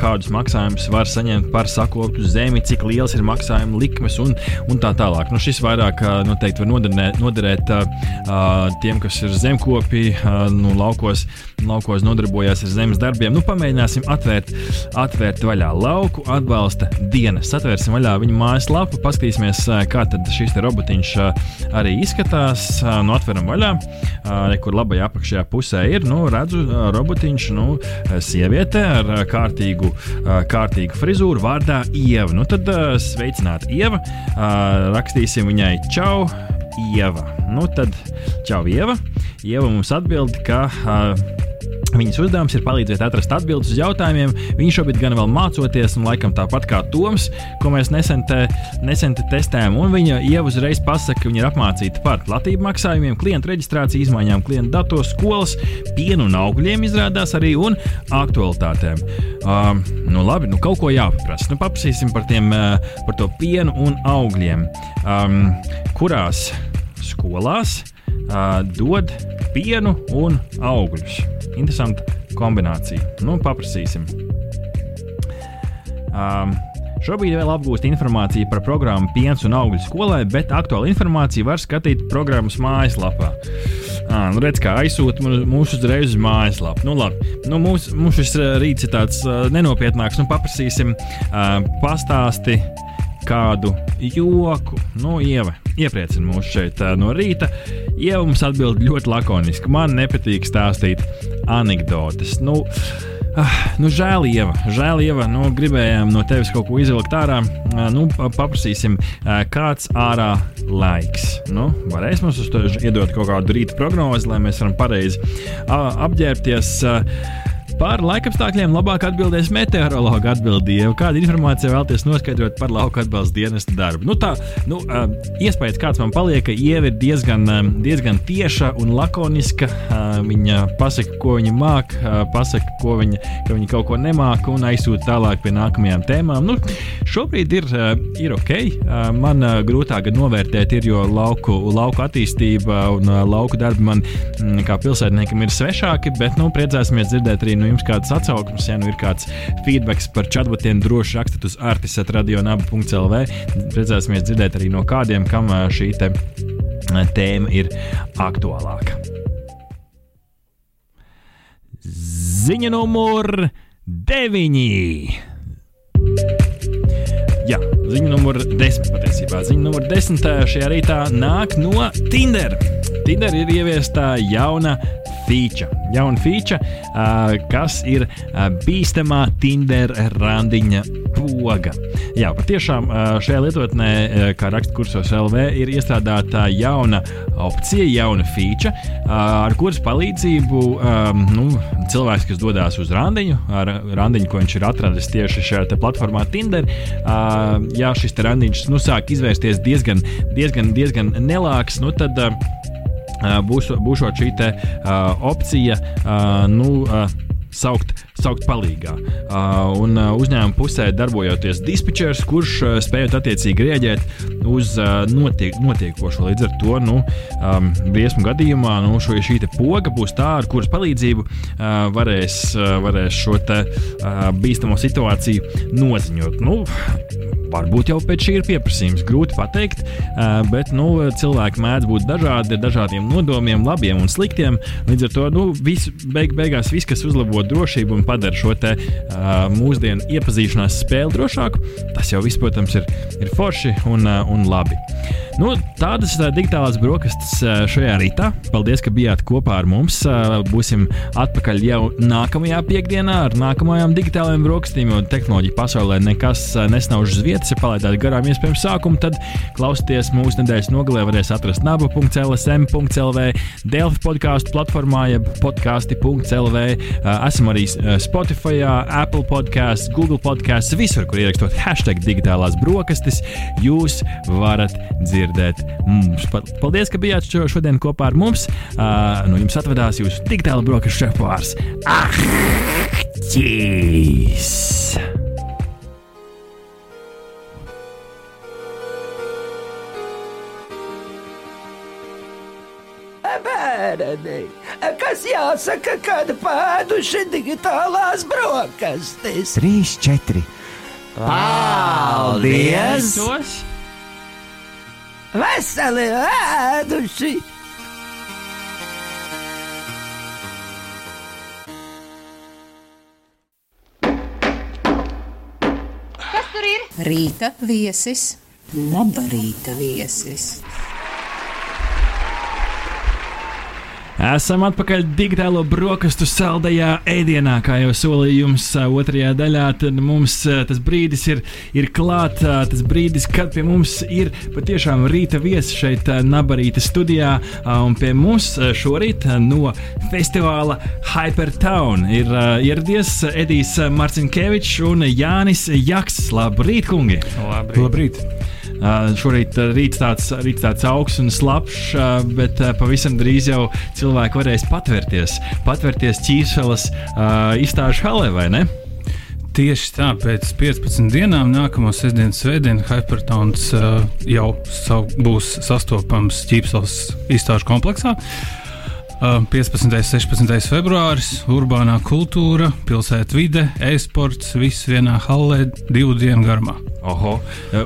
kādus maksājumus var saņemt par sakoptu zemi, cik liels ir maksājuma likmes un, un tā tālāk. Nu, šis vairāk noteikti var noderēt, noderēt tiem, kas ir zemkopi, nu, laukos, laukos nodarbojas ar zemes darbiem. Nu, pamēģināsim atvērt, atvērt vaļā lauku atbalsta dienas. Atvērsim vaļā viņu mājaslapu, paskatīsimies, kā šis robotiņš arī izskatās. Nu, atveram vaļā, kur labajā apakšējā pusē ir, nu, redzu, robotiņš, nu, sieviete ar kārtīgu, kārtīgu frizūru vārdā Ieva. Nu, tad sveicināt Ieva, rakstīsim viņai čau, Ieva. Nu, tad čau, Ieva. Ieva mums atbild, ka. Viņas uzdevums ir palīdzēt atrast atbildes uz jautājumiem. Viņa šobrīd gan vēl mācoties, un laikam tāpat kā Toms, ko mēs nesen, te, nesen te testējām. Viņa jau uzreiz pasaka, ka viņa ir apmācīta par platību maksājumiem, klientu reģistrāciju izmaiņām, klientu datos, skolas, pienu un augļiem izrādās arī un aktualitātēm. Um, nu labi, nu kaut ko jāpaprasa. Nu, paprasīsim par, tiem, uh, par to pienu un augļiem. Um, kurās skolās uh, dod pienu un augļus? Interesanta kombinācija. Nu, paprasīsim. Um, Šobrīd vēl apgūst informāciju par programmu Piens un augļu skolai, bet aktuālu informāciju var skatīt programmas mājaslapā. À, nu redz, kā aizsūta mūsu uzreiz uz mājaslapu. Nu, labi, nu, mums, mums šis rīts ir tāds uh, nenopietnāks. Nu, paprasīsim, uh, pastāsti kādu joku. Nu, Ieva, iepriecina mūs šeit no rīta. Ieva mums atbild ļoti lakoniski. Man nepatīk stāstīt anekdotes. Nu, Ah, nu, žēl, Ieva. Žēl, Ieva. Nu, gribējām no tevis kaut ko izvilkt ārā. Nu, paprasīsim, kāds ārā laiks. Nu, varēs mums uz to iedot kaut kādu rīta prognozi, lai mēs varam pareizi apģērbties. Par laikapstākļiem labāk atbildēs meteorologa atbildība. Kāda informācija vēlaties noskaidrot par lauka atbalsta dienesta darbu? Nu, tā, nu, uh, iespējas, kāds man paliek, ka Ieva ir diezgan, uh, diezgan tieša un lakoniska. Uh, viņa pasaka, ko viņa māk, uh, pasaka, ko viņa, ka viņa kaut ko nemāca un aizsūta tālāk pie nākamajām tēmām. Nu, šobrīd ir, uh, ir ok. Uh, man uh, grūtāk novērtēt, ir, jo lauku, lauku attīstība un uh, lauku darbi man mm, kā pilsētniekam ir svešāki, bet nu, priecāsimies dzirdēt arī no jums kādas atsauksmes, ja nu ir kāds feedback par chatbotiem, droši rakstiet uz artisatradio.lv. Redzēsimies dzirdēt arī no kādiem, kam šī te, tēma ir aktuālāka. Ziņa numur 9. Jā, ziņa numur 10 patiesībā. Ziņa numur 10 šajā rītā nāk no Tinder. Tinder ir ieviesta jauna feature. Jauna feature, kas ir bīstamā Tinder randiņa poga. Jā, patiešām šajā lietotnē, kā raksta kursos LV, ir iestrādāta jauna opcija, jauna feature, ar kuras palīdzību nu, cilvēks, kas dodas uz randiņu, ar randiņu, ko viņš ir atradis tieši šajā platformā Tinder, ja šis randiņš nu, sāk izvērsties diezgan, diezgan, diezgan nelāks, nu tad. Uh, būs, būšot šī te, uh, opcija. Uh, nu, uh, saukt, saukt palīgā. Uh, un uh, uzņēmuma pusē darbojoties dispečers, kurš uh, spējot attiecīgi rēģēt uz uh, notiek, notiekošo. Līdz ar to nu, um, briesmu gadījumā nu, šo, šī poga būs tā, ar kuras palīdzību uh, varēs, uh, varēs šo te, uh, bīstamo situāciju noziņot. Nu, varbūt jau pēc šī ir pieprasījums. Grūti pateikt, bet nu, cilvēki mēdz būt dažādi, ar dažādiem nodomiem, labiem un sliktiem. Līdz ar to nu, vis, beig, beigās viss, kas uzlabo drošību un padara šo te, mūsdienu iepazīšanās spēli drošāku, tas jau viss, protams, ir, ir forši un, un labi. Nu, tādas uh, digitālās brokastis šajā rītā. Paldies, ka bijāt kopā ar mums. Būsim atpakaļ jau nākamajā piekdienā ar nākamajām digitālajām brokastīm, jo tehnoloģija pasaulē nekas uh, nesnauž vietas. Ja palaidāt garām iespējams sākumu, tad klausieties mūsu nedēļas nogalē. Varēs atrast naba.lsm.lv, Delfi podkāstu platformā, jeb podkāsti.lv. Esam arī Spotify, Apple podkāsts, Google podkāsts, visur, kur ierakstot hashtag digitālās brokastis, jūs varat dzirdēt mums. Paldies, ka bijāt šo, šodien kopā ar mums. No jums atvedās jūsu digitāla brokastu šefpārs. Ah, ķīs! Bērni, kas jāsaka, kad pēduši digitālās brokastis? Trīs, četri. Paldies! Tos? Veseli ēduši! Kas tur ir? Rīta viesis, laba rīta viesis. Esam atpakaļ digitālo brokastu saldajā ēdienā, kā jau solīju jums otrajā daļā. Tad mums tas brīdis ir, ir klāts. Tas brīdis, kad pie mums ir patiešām rīta viesis šeit, Nabarīta studijā. Un pie mums šorīt no festivāla Hypertown ir ieradies Edijs Marcinkevičs un Jānis Jaks. Labrīt, kungi! Labrīt. Labrīt. Uh, šorīt uh, rīts tāds, rīts tāds augsts un slapjš, uh, bet pavisam drīz jau cilvēki varēs patvērties, patvērties ķīseles izstāžu halē, vai ne? Tieši tā, pēc 15 dienām, nākamā sestdienas svētdienā, Hypertons uh, jau sav, būs sastopams Ķīpsels izstāžu kompleksā. Uh, 15. un 16. februāris, urbānā kultūra, pilsēta vide, e-sports, viss vienā hallē, divu dienu garumā. Oho,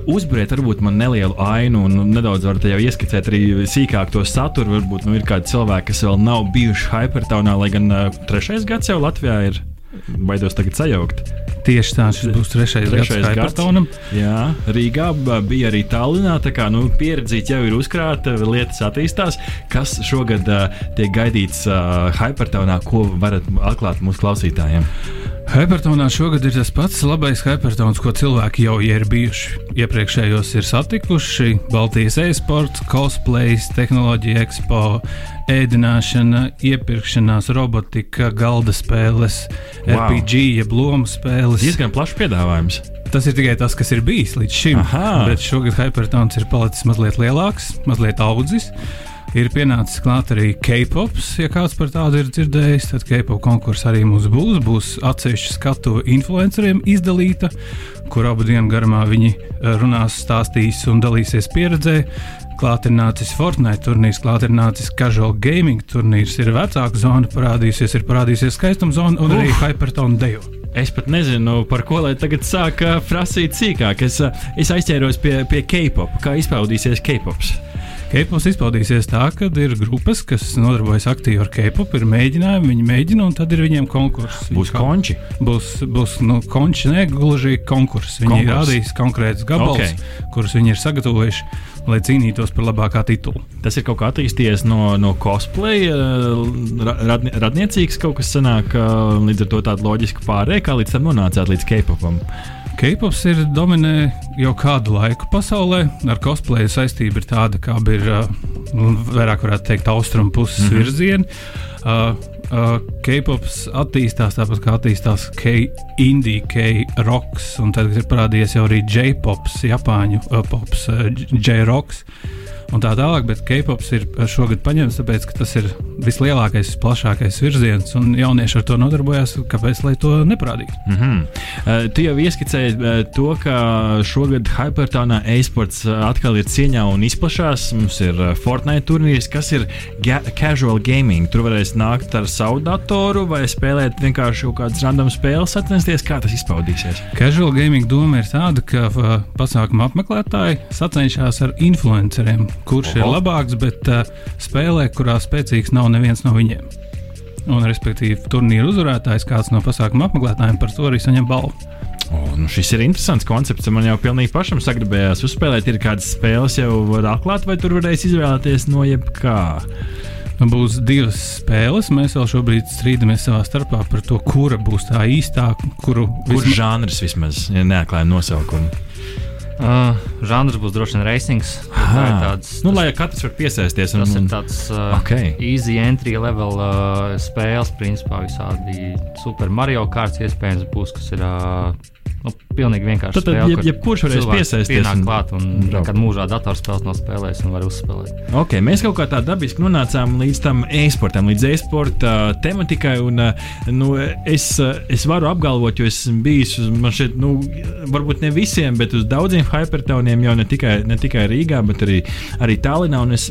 uzbūriet varbūt man nelielu ainu un nu, nedaudz varat jau ieskicēt arī sīkāk to saturu. Varbūt nu, ir kādi cilvēki, kas vēl nav bijuši Hypertaunā, lai gan trešais gads jau Latvijā ir. Baidos tagad sajaukt. Tieši tā, šis būs trešais, Trešais gads. Hypertonam. Jā, Rīgā bija arī Tallinā. Tā kā nu, pieredze jau ir uzkrāta, lietas attīstās. Kas šogad uh, tiek gaidīts uh, Hypertaunā, ko varat atklāt mūsu klausītājiem? Hypertonā šogad ir tas pats labais hypertons, ko cilvēki jau ir bijuši. Iepriekšējos ir satikuši Baltijas e-sports, cosplays, tehnoloģija ekspo, ēdināšana, iepirkšanās, robotika, galda spēles, wow. RPG, jeb lomu spēles. Diezgan plašs piedāvājums. Tas ir tikai tas, kas ir bijis līdz šim. Aha. Bet šogad hypertons ir palicis mazliet lielāks, mazliet audzis. Ir pienācis klāt arī K-pops, ja kāds par tādu ir dzirdējis. Tad K-pop konkurss arī mums būs. Būs atsevišķa skatu influenceriem izdalīta, kur abu dienu garumā viņi eh, runās, stāstīs un dalīsies pieredzē. Klāt ir nācis Fortnite turnīrs, klāt ir nācis Casual Gaming turnīrs, ir vecāka zona parādījusies, ir parādījusies skaistuma zona un arī Uf. Hypertona dejo. Es pat nezinu, par ko lai tagad sāk uh, prasīt sīkāk. Es, uh, es aizķēros pie, pie K-pop. Kā izpaudīsies K-pops? K-pops izpaudīsies tā, ka ir grupas, kas nodarbojas aktīvi ar K-pop, ir mēģinājumi, viņi mēģina, un tad ir viņiem konkurss. Būs Viņi konči. Būs, būs nu, konči, ne gluži konkurss. Viņi Konkurss. ir rādījis konkrētus gabalus, Ok. okay. kurus viņi ir sagatavojuši, lai cīnītos par labākā titulu. Tas ir kaut kā attīstījies no, no cosplay, ra- radni, radniecīgs kaut kas sanāk, uh, līdz ar to tādu loģisku pārēju, kā līdz tam nonācāt līdz K-popam. K-pops ir dominē jau kādu laiku pasaulē. Ar cosplayu saistība ir tāda, kā ir uh, nu, vairāk varētu teikt, austrumu puses mm -hmm. virziena. Uh, uh, K-pops attīstās tāpat kā attīstās K-indija, K-rocks, un tad ir parādījies jau arī J-pops, Japāņu uh, pops, uh, J-rocks. Un tā tālāk, bet K-pops ir šogad paņemts, tāpēc ka tas ir vislielākais, visplašākais virziens, un jaunieši ar to nodarbojās. Kāpēc lai to neparādītu? Mm -hmm. uh, tu jau ieskicēji uh, to, ka šogad Hypertonā e-sports uh, atkal ir cieņā un izplatās. Mums ir Fortnite turnīrs, kas ir ga casual gaming. Tur varēs nākt ar savu datoru vai spēlēt vienkārši kaut kādas random spēles, sacensties, kā tas izpaudīsies. Casual gaming doma ir tāda, ka uh, pasākuma apmeklētāji sacenšas ar influenceriem, kurš Oho. ir labāks, bet uh, spēlē, kurā spēcīgs nav neviens no viņiem. Un, respektīvi, turnīra uzvarētājs, kāds no pasākuma apmeklētājiem, par to arī saņem balvu. O, nu šis ir interesants koncepts. Man jau pilnīgi pašam sagribējās uzspēlēt. Ir kādas spēles jau var atklāt, vai tur varēs izvēlēties no jebkā. Būs divas spēles. Mēs vēl šobrīd strīdamies savā starpā par to, kura būs tā īstā, kuru Kurš vismaz... žanrs vismaz ja neatklāja nosaukumu. Uh, žanrs būs droši vien racings. Tā tāds, nu, lai katrs var piesaisties. Un, tas ir tāds uh, okay. easy entry level uh, spēles, principā visādi Super Mario kārtas iespējams būs, kas ir. Uh, Nu, pilnīgi vienkārši. Tad, tad jeb, jebkurš varēs piesaisties. Pienāk klāt un kad mūžā datorspēles nav spēlējis un var uzspēlēt. Ok, mēs kaut kā tā dabiski nonācām līdz tam e-sportam, līdz e-sporta tematikai. Un, nu, es, es varu apgalvot, jo esmu bijis uz, man šeit, nu, varbūt ne visiem, bet uz daudziem hypertoniem jau ne tikai, ne tikai Rīgā, bet arī, arī Tallinā. Un es,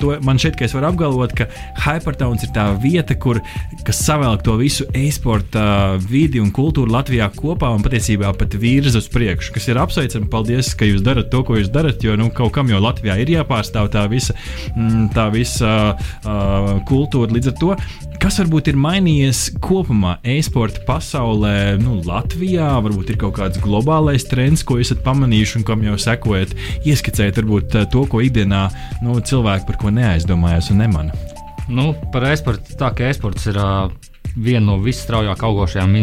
to man šeit, ka es varu apgalvot, ka hypertons ir tā vieta, kur, kas savelk to visu e-sporta vidi un kultūru Latvijā kopā un patiesībā patiesībā pat virza uz priekšu, kas ir apsveicami. Paldies, ka jūs darat to, ko jūs darat, jo nu, kaut kam jau Latvijā ir jāpārstāv tā visa, mm, tā visa uh, kultūra. Līdz ar to, kas varbūt ir mainījies kopumā e-sporta pasaulē, nu, Latvijā, varbūt ir kaut kāds globālais trends, ko esat pamanījuši un kam jau sekojat, ieskicēt varbūt to, ko ikdienā nu, cilvēki par ko neaizdomājas un nemana. Nu, par e-sportu tā, ka e-sports ir. Uh viena no visstraujāk augošajām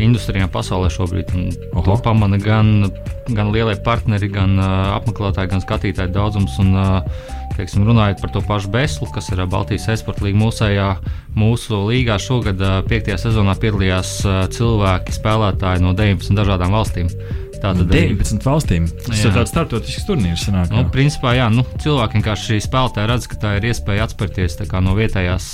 industrijām pasaulē šobrīd. To pamana gan, gan lielie partneri, gan uh, apmeklētāji, gan skatītāju daudzums. Un, uh, teiksim, runājot par to pašu Beslu, kas ir Baltijas esporta līnija mūsējā, mūsu līgā šogad, uh, 5. sezonā piedalījās cilvēki, spēlētāji no 19 dažādām valstīm. Tātad 19 valstīm. Tas jā. ir tāds startautisks turnīrs. Sanāk, nu, principā, jā, nu, cilvēki vienkārši spēlētāji redz, ka tā ir iespēja atspērties no vietējās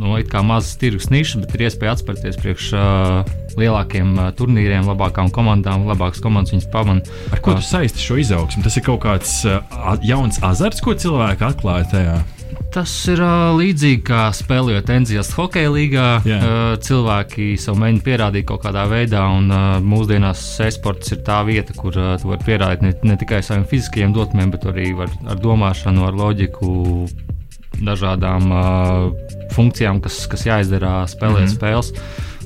nu, kā mazas tirgus nišas, bet ir iespēja atspērties priekš uh, lielākiem uh, turnīriem, labākām komandām, labākas komandas viņas pamana. Ar ko tu saisti šo izaugsmu? Tas ir kaut kāds uh, jauns azarts, ko cilvēki atklāja tajā. Tas ir uh, līdzīgi kā spēlējot Enzijas hokeja līgā. Yeah. Uh, cilvēki savu mēģinu pierādīt kaut kādā veidā, un uh, mūsdienās e-sports ir tā vieta, kur uh, tu vari pierādīt ne, ne tikai saviem fiziskajiem dotumiem, bet arī var, ar domāšanu, ar loģiku, dažādām uh, funkcijām, kas, kas jāizdara spēlējot mm -hmm. spēles.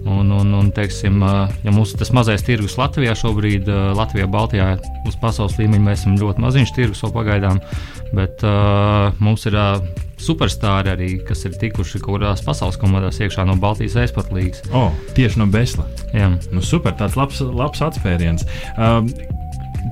Un, un, un teiksim, ja tas mazais tirgus Latvijā šobrīd, Latvijā, Baltijā, uz pasaules līmeņa mēs esam ļoti maziņš tirgus vēl pagaidām, bet uh, mums ir uh, superstāri arī, kas ir tikuši kaut kādās pasaules komandās iekšā no Baltijas e-sporta līnijas. Oh, tieši no Besla. Jā, nu, super, tāds labs, labs atspēriens. Uh,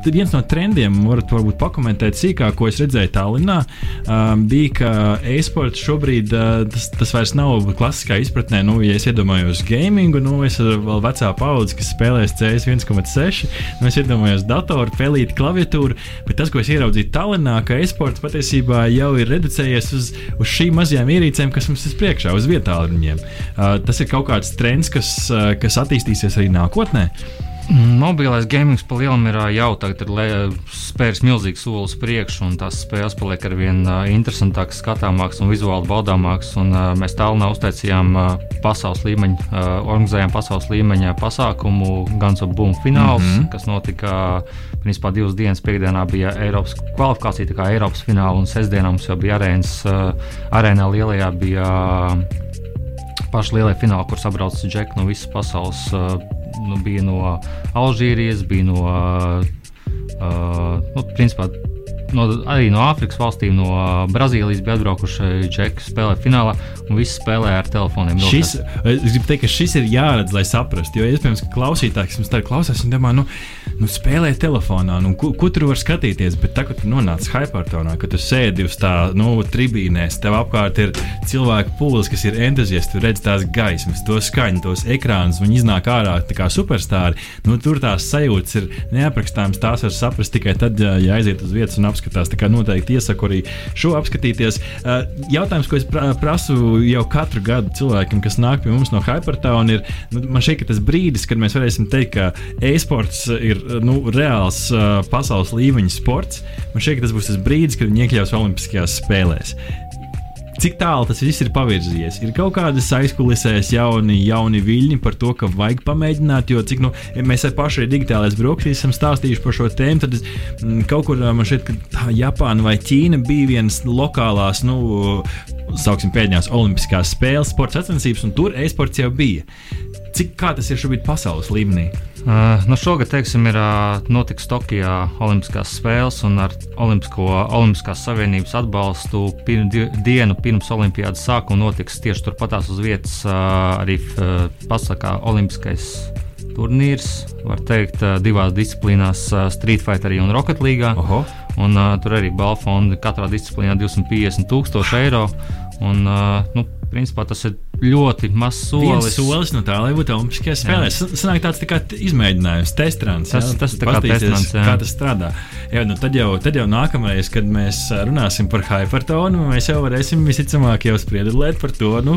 viens no trendiem, varat varbūt pakomentēt sīkāk, ko es redzēju Tallinā, um, bija, ka e-sports šobrīd uh, tas, tas vairs nav klasiskā izpratnē. Nu, ja es iedomājos gamingu, nu, es vēl vecā paudze, kas spēlēs CS 1,6, nu, es iedomājos datoru, pelīti, klaviatūru, bet tas, ko es ieraudzīju Tallinā, ka e-sports patiesībā jau ir reducējies uz, uz šīm mazajām ierīcēm, kas mums ir priekšā, uz vietāluņiem. Uh, tas ir kaut kāds trends, kas, uh, kas attīstīsies arī nākotnē. Mobilais gaming pa lielam ir jau tagad ir spēris milzīgs solis priekšu, un tās spēles paliek ar vien interesantākas, skatāmākas un vizuāli baudāmākas. Un, uh, mēs tālāk uztaisījām uh, pasaules līmeņa, uh, organizējām pasaules līmeņa pasākumu Guns of Boom fināls, mm -hmm. kas notika principā divas dienas. Piektdienā bija Eiropas kvalifikācija, tā kā Eiropas fināla, un sestdienā mums jau bija arēnas, uh, arēnā lielajā bija. Uh, paši lielie fināli, kur sabrauc džeki no visas pasaules. Uh, nu, bija no Alžīrijas, bija no, uh, nu, principā, no, arī no Āfrikas valstīm, no Brazīlijas bija atbraukuši džeki spēlē finālā, un visi spēlē ar telefoniem. Šis, es gribu teikt, ka šis ir jāredz, lai saprastu, jo iespējams, ka klausītājs mums tā klausās un domā, nu, nu, spēlē telefonā, nu, ko, ko tur var skatīties. Bet tagad, kad tu nonāc hypertonā, kad tu sēdi uz tā nu, tribīnēs, tev apkārt ir cilvēku pūlis, kas ir entuziasti. Tu redz tās gaismas, to skaņu, tos ekrānus, viņi iznāk ārā kā superstarri. Nu, tur tās sajūtas ir neaprakstāmas. Tās var saprast tikai tad, ja aiziet uz vietas un jāapskatās. Tā kā noteikti iesaku arī šo apskatīties. Uh, jautājums, ko es pra prasu jau katru gadu cilvēkiem, kas nāk pie mums no Hypertown, ir, nu, man šķiet, ka tas brīdis, kad mēs varēsim teikt, ka e-sports ir nu, reāls uh, pasaules līmeņa sports, man šķiet, ka tas būs tas brīdis, kad viņi iekļaus Olimpiskajās spēlēs. Cik tālu tas viss ir pavirzījies? Ir kaut kādas aizkulisēs jauni, jauni viļņi par to, ka vajag pamēģināt, jo cik nu, mēs ar pašu digitālais brokastīs esam stāstījuši par šo tēmu, tad es, m, kaut kur man šķiet, ka tā Japāna vai Ķīna bija viens lokālās, nu, sauksim, pēdējās Olimpiskās spēles, sports sacensības, un tur e-sports jau bija. Cik kā tas ir šobrīd pasaules līmenī? Uh, nu šogad, teiksim, ir uh, notiks Tokijā Olimpiskās spēles un ar Olimpisko, Olimpiskās Savienības atbalstu pir, di, dienu pirms Olimpiādas sākuma notiks tieši turpatās uz vietas uh, arī uh, pasakā Olimpiskais turnīrs, var teikt, divās disciplīnās Street Fighter un Rocket League. Un, uh, tur arī balvu fondi katrā disciplīnā 250 tūkstoši eiro. Un, uh, nu, principā tas ir ļoti mazs solis. Viens solis no tā, lai būtu Olimpiskajās spēlēs. Tas nāk tāds tā kā izmēģinājums, testrāns. Tas- jā, tas tā kā testrāns, jā. Kā tas strādā. Jā, nu tad, jau, tad jau nākamreiz, kad mēs runāsim par Hypertonu, mēs jau varēsim visticamāk jau spriedzelēt par to, nu,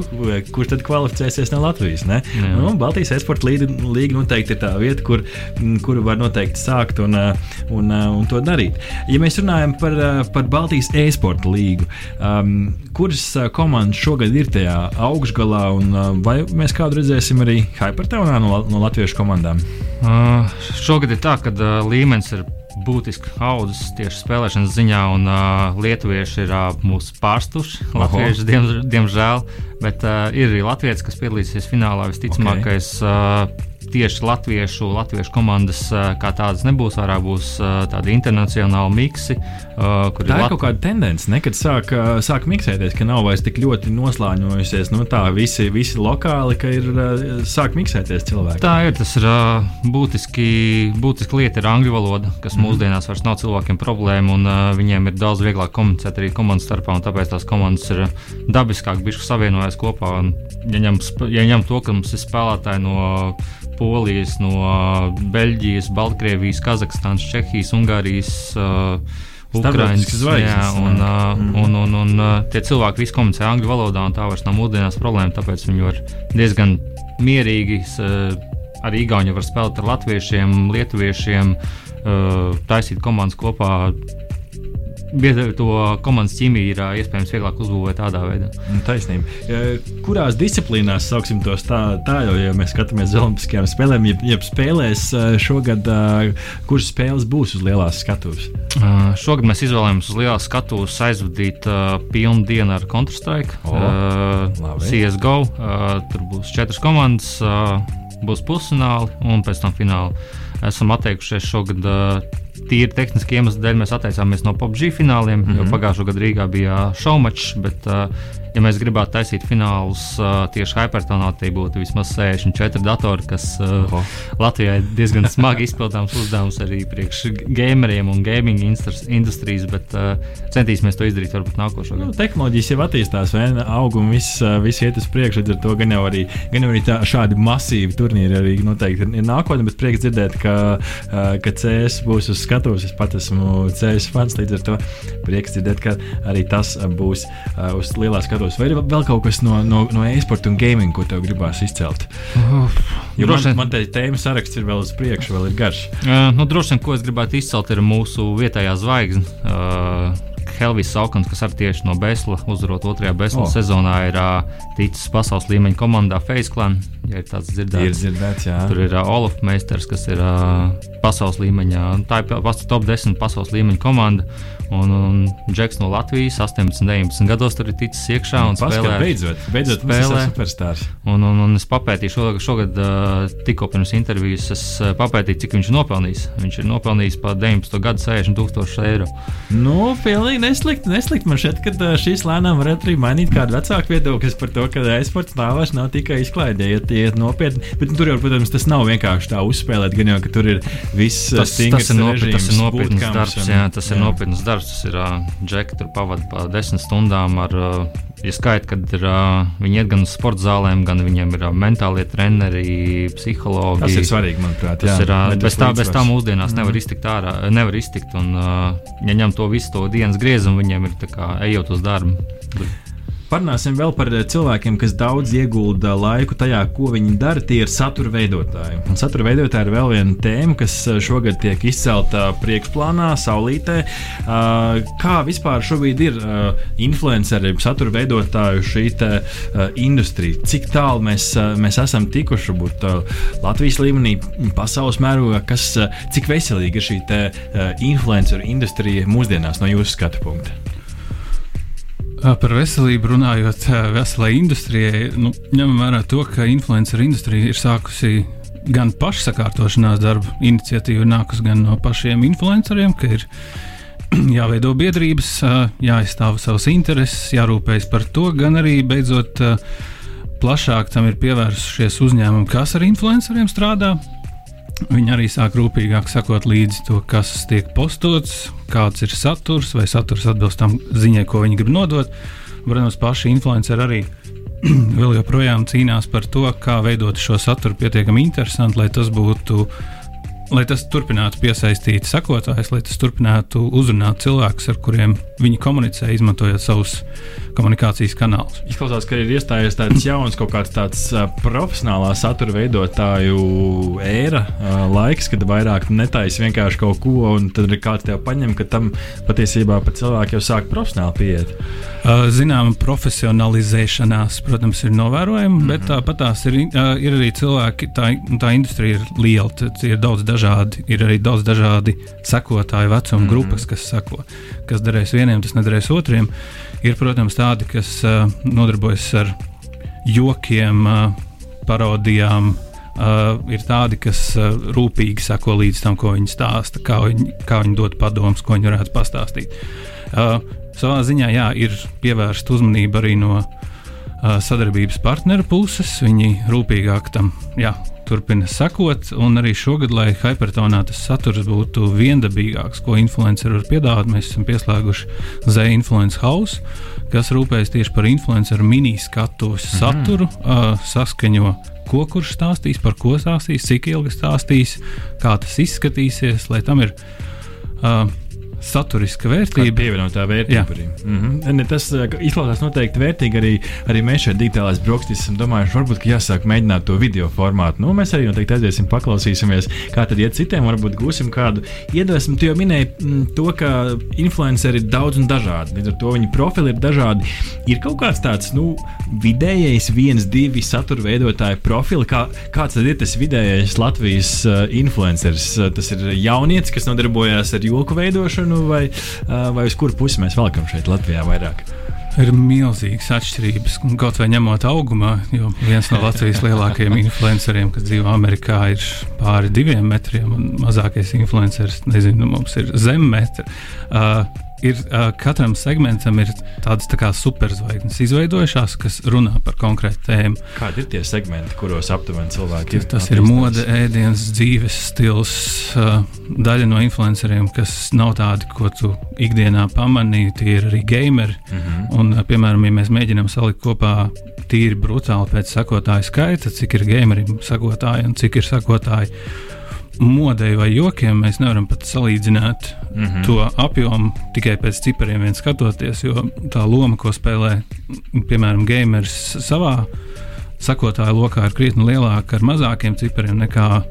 kurš tad kvalificēsies no Latvijas. Ne? Jā. Nu, Baltijas esporta līga, līga noteikti ir tā vieta, kur, m, kuru var noteikti sākt un, ā, un, ā, un to darīt. Ja mēs runājam par, ā, par Baltijas e-sporta līgu, um, kuras komandas šogad ir tajā augšgalā, un ā, vai mēs kādu redzēsim arī Hypertonā no, no latviešu komandām? Uh, šogad ir tā, ka uh, līmenis ir būtiski audzis tieši spēlēšanas ziņā, un uh, lietuvieši ir uh, mūsu pārstuši. Latvieši, diem, diemžēl, bet uh, ir arī latvieši, kas piedalīsies finālā. Visticamākais, okay. uh, tieši latviešu, latviešu komandas kā tādas nebūs, vairāk būs tādi internacionāli miksi. Kur Tā ir Lat- kaut kāda tendence, ne, kad sāk, sāk miksēties, ka nav vairs tik ļoti noslāņojusies. Nu, tā visi, visi lokāli, ka ir sāk miksēties cilvēki. Tā ir. Tas ir būtiski, būtiski lieta, ir angļu valoda, kas mm. mūsdienās vairs nav cilvēkiem problēma. Un, viņiem ir daudz vieglāk komunicēt arī komandas starpā, un tāpēc tās komandas ir dabiskāk bijušas savienojas kopā. Un, ja, ņem, ja ņem to, ka mums ir spēlētāji no Polijas, no Beļģijas, Baltkrievijas, Kazahstānas, Čehijas, Ungārijas. Uh, Starptautiskas zvaigznes, un, uh, Mhm. un, un, un uh, tie cilvēki visi komunicē angļu valodā, un tā vairs nav mūsdienās problēma. Tāpēc viņi var diezgan mierīgi s- arī Igauni var spēlēt ar latviešiem, lietuviešiem, uh, taisīt komandas kopā. Bieži to komandas ķīmiju ir iespējams vieglāk uzbūvēt tādā veidā. Nu, Taisnība. Kurās disciplīnās, sauksim tos tā, tā jau, ja mēs skatāmies uz Olimpiskajām spēlēm, ja, ja spēlēs šogad, kuras spēles būs uz lielās skatuves? Šogad mēs izvēlējāmies uz lielās skatuves aizvadīt pilnu dienu ar Counter-Strike, uh. CSGO. Uh, tur būs četras komandas, uh, būs pusfināli un pēc tam fināli. Esam atteikušies šogad. Uh, Tīri tehniski iemeslu dēļ mēs atteicāmies no PUBG fināliem, mm -hmm. jo Mhm. pagājušā gada Rīgā bija šaumačs. Bet, uh, ja mēs gribētu taisīt finālus tieši Hypertonā, tad būtu vismaz 64 datori, kas Oho. Latvijai diezgan smagi izpildāms uzdevums arī priekš gameriem un gaming industri- industrijas, bet centīsimies to izdarīt varbūt nākošo Nu, gadu. tehnoloģijas jau attīstās, vai ne? Aug un viss, viss iet uz priekšu. Līdz ar to gan jau arī, gan jau arī tā, šādi masīvi turnīri arī noteikti ir, nākotnē, bet prieks dzirdēt, ka, ka CS būs uz skatuves. Es pat esmu CS fans, līdz ar to prieks dzirdēt, ka arī tas būs uz lielās skatuves. Vai ir vēl kaut kas no, no, no e-sporta un gaming, ko tev gribās izcelt? Jo Droši man, man te tēma saraksts ir vēl uz priekšu, vēl ir garš. Uh, nu, droši vien, ko es gribētu izcelt, ir mūsu vietējā zvaigzne. Uh, Helvijas Saukans, kas arī tieši no Besla uzvarot otrajā Besla O. oh. sezonā, ir uh, ticis pasaules līmeņa komandā Face Clan. Ja ir tāds Ir dzirdēts, dzirdēts, jā. Tur ir uh, Olaf Meisters, kas ir uh, pasaules līmeņa. Tā ir pats top 10 pasaules līmeņa komanda. Un, un Džeks no Latvijas 18, 19 gados tur ir ticis iekšā un Paskat, spēlē. beidzot, beidzot, spēlē. superstārs. Un, un, un es papētīju šogad, šogad uh, tikko pirms intervijas, es uh, papētīju, cik viņš ir nopelnījis. Viņš ir nopelnījis par 19 gadu 60 tūkstošu eiro. Nu, pilnīgi neslikti. neslikti. Man šķiet, ka šīs lēnām varētu arī mainīt kādu vecāku viedokli par to, ka e-sports tā vairs nav tikai izklaide. Ja, iet nopietni. Bet nu, tur jau, protams, tas nav vienkārši tā uzspēlēt, gan jau, ka tur ir viss Tas, tas ir, nopietn, tas ir nopietns darbs. Jā, tas ir jā. nopietns darbs. Tas ir džeki, tur pavadīja pa desmit stundām. Ar, ja skaita, kad ir, viņi iet gan uz sporta zālēm, gan viņiem ir mentālie treneri, psihologi. Tas ir svarīgi, manuprāt. Tas jā, ir, bez, tā, bez tā mūsdienās nevar iztikt ārā, nevar iztikt. Un, ja ņem to visu to dienas griezumu, viņiem ir kā ejot uz darbu. Parunāsim vēl par eh, cilvēkiem, kas daudz ieguldīja laiku tajā, ko viņi dara. Tie ir satura veidotāji. Un satura veidotāji ir vēl viena tēma, kas eh, šogad tiek izcelta priekšplānā, saulītē. Uh, Kā vispār šobrīd ir influenceri, satura veidotāju šī industrija? Cik tālu mēs, mēs esam tikuši būt Latvijas līmenī, pasaules mērogā, kas, cik veselīga ir šī influenceru industrija mūsdienās no jūsu skatu punkta? Par veselību runājot, veselai industrijai, nu, ņemam vērā to, ka influencer industrija ir sākusi gan pašsakārtošanās darbu iniciatīva, nākus gan no pašiem influenceriem, ka ir jāveido biedrības, jāizstāv savas intereses, jārūpējas par to, gan arī beidzot plašāk tam ir pievērsušies uzņēmumi, kas ar influenceriem strādā. Viņi arī sāk rūpīgāk sekot līdzi to, kas tiek postots, kāds ir saturs, vai saturs atbilst tam ziņai, ko viņi grib nodot. Protams, paši influenceri arī vēl joprojām cīnās par to, kā veidot šo saturu pietiekami interesantu, lai tas būtu. Lai tas turpinātu piesaistīt sekotājus, lai tas turpinātu uzrunāt cilvēkus, ar kuriem viņi komunicē, izmantojot savus komunikācijas kanālus. Izklausās, ka ir iestājies tāds jauns, kaut kāds tāds profesionālā satura veidotāju uh, laiks, kad vairāk netaisa vienkārši kaut ko, un tad ir kāds tev paņem, ka tam patiesībā pat cilvēki jau sāk profesionāli pieiet. Zināma profesionalizēšanās, protams, ir novērojama, mm -hmm. bet tāpat tās ir, ir arī cilvēki, tā, tā industrija ir liela, ir daudz dažādi, ir arī daudz dažādi sekotāju vecuma mm -hmm. grupas, kas seko. Kas derēs vieniem, tas nederēs otriem. Ir, protams, tādi, kas uh, nodarbojas ar jokiem, uh, parodijām. Uh, ir tādi, kas uh, rūpīgi sako līdz tam, ko viņi stāsta, kā viņi, kā viņi dod padomus, ko viņi varētu pastāstīt. Uh, savā ziņā jā, ir pievērsta uzmanība arī no uh, sadarbības partneru puses. Viņi rūpīgāk tam jā, turpina sekot, un arī šogad, lai hipertonā tas saturs būtu viendabīgāks, ko influenceri var piedāvāt, mēs esam pieslēguši Z-Influence House, kas rūpējas tieši par influenceru mini-skatuves -hmm. saturu, uh, saskaņo ko kurš stāstīs, par ko stāstīs, cik ilgi stāstīs, kā tas izskatīsies, lai tam ir uh, saturiska vērtība. Pievienotā vērtība. Mm -hmm. ne, tas uh, izklausās noteikti vērtīgi. Arī, arī mēs šeit digitālās brokastīs esam domājuši, varbūt jāsāk mēģināt to video formātu. Nu, mēs arī noteikti aiziesim, paklausīsimies, kā tad iet citiem, varbūt gūsim kādu iedvesmu. Tu jau minēji mm, to, ka influenceri ir daudz un dažādi. Līdz ar to viņu profili ir dažādi. Ir kaut kāds tāds nu, vidējais, viens, divi satura veidotāju profili. Kā, kāds tad ir tas vidējais Latvijas uh, influenceris? Uh, tas ir jaunietis, kas nodarbojas ar joku veidošanu, vai, uh, vai uz kuru pusi mēs valkam šeit Latvijā vairāk? Ir milzīgas atšķirības, kaut vai ņemot augumā, jo viens no Latvijas lielākajiem influenceriem, kas dzīvo Amerikā, ir pāri diviem metriem, un mazākais influenceris, nezinu, mums ir zem metra. Uh, ir, uh, katram segmentam ir tādas tā superzvaigznes izveidojušās, kas runā par konkrētu tēmu. Kādi ir tie segmenti, kuros aptuveni cilvēki Tas, tas ir mode, ēdienas, dzīves stils, uh, daļa no influenceriem, kas nav tādi, ko tu ikdienā pamanīji. Tie ir arī gameri. Mm -hmm. un, uh, piemēram, ja mēs mēģinām salikt kopā tīri brutāli pēc sekotāju skaita, cik ir gameriem sekotāji un cik ir sekotāji modei vai jokiem, mēs nevaram pat salīdzināt mm -hmm. to apjomu tikai pēc cipariem vien skatoties, jo tā loma, ko spēlē, piemēram, gameris savā sekotāju lokā, ir krietni lielāka ar mazākiem cipariem nekā,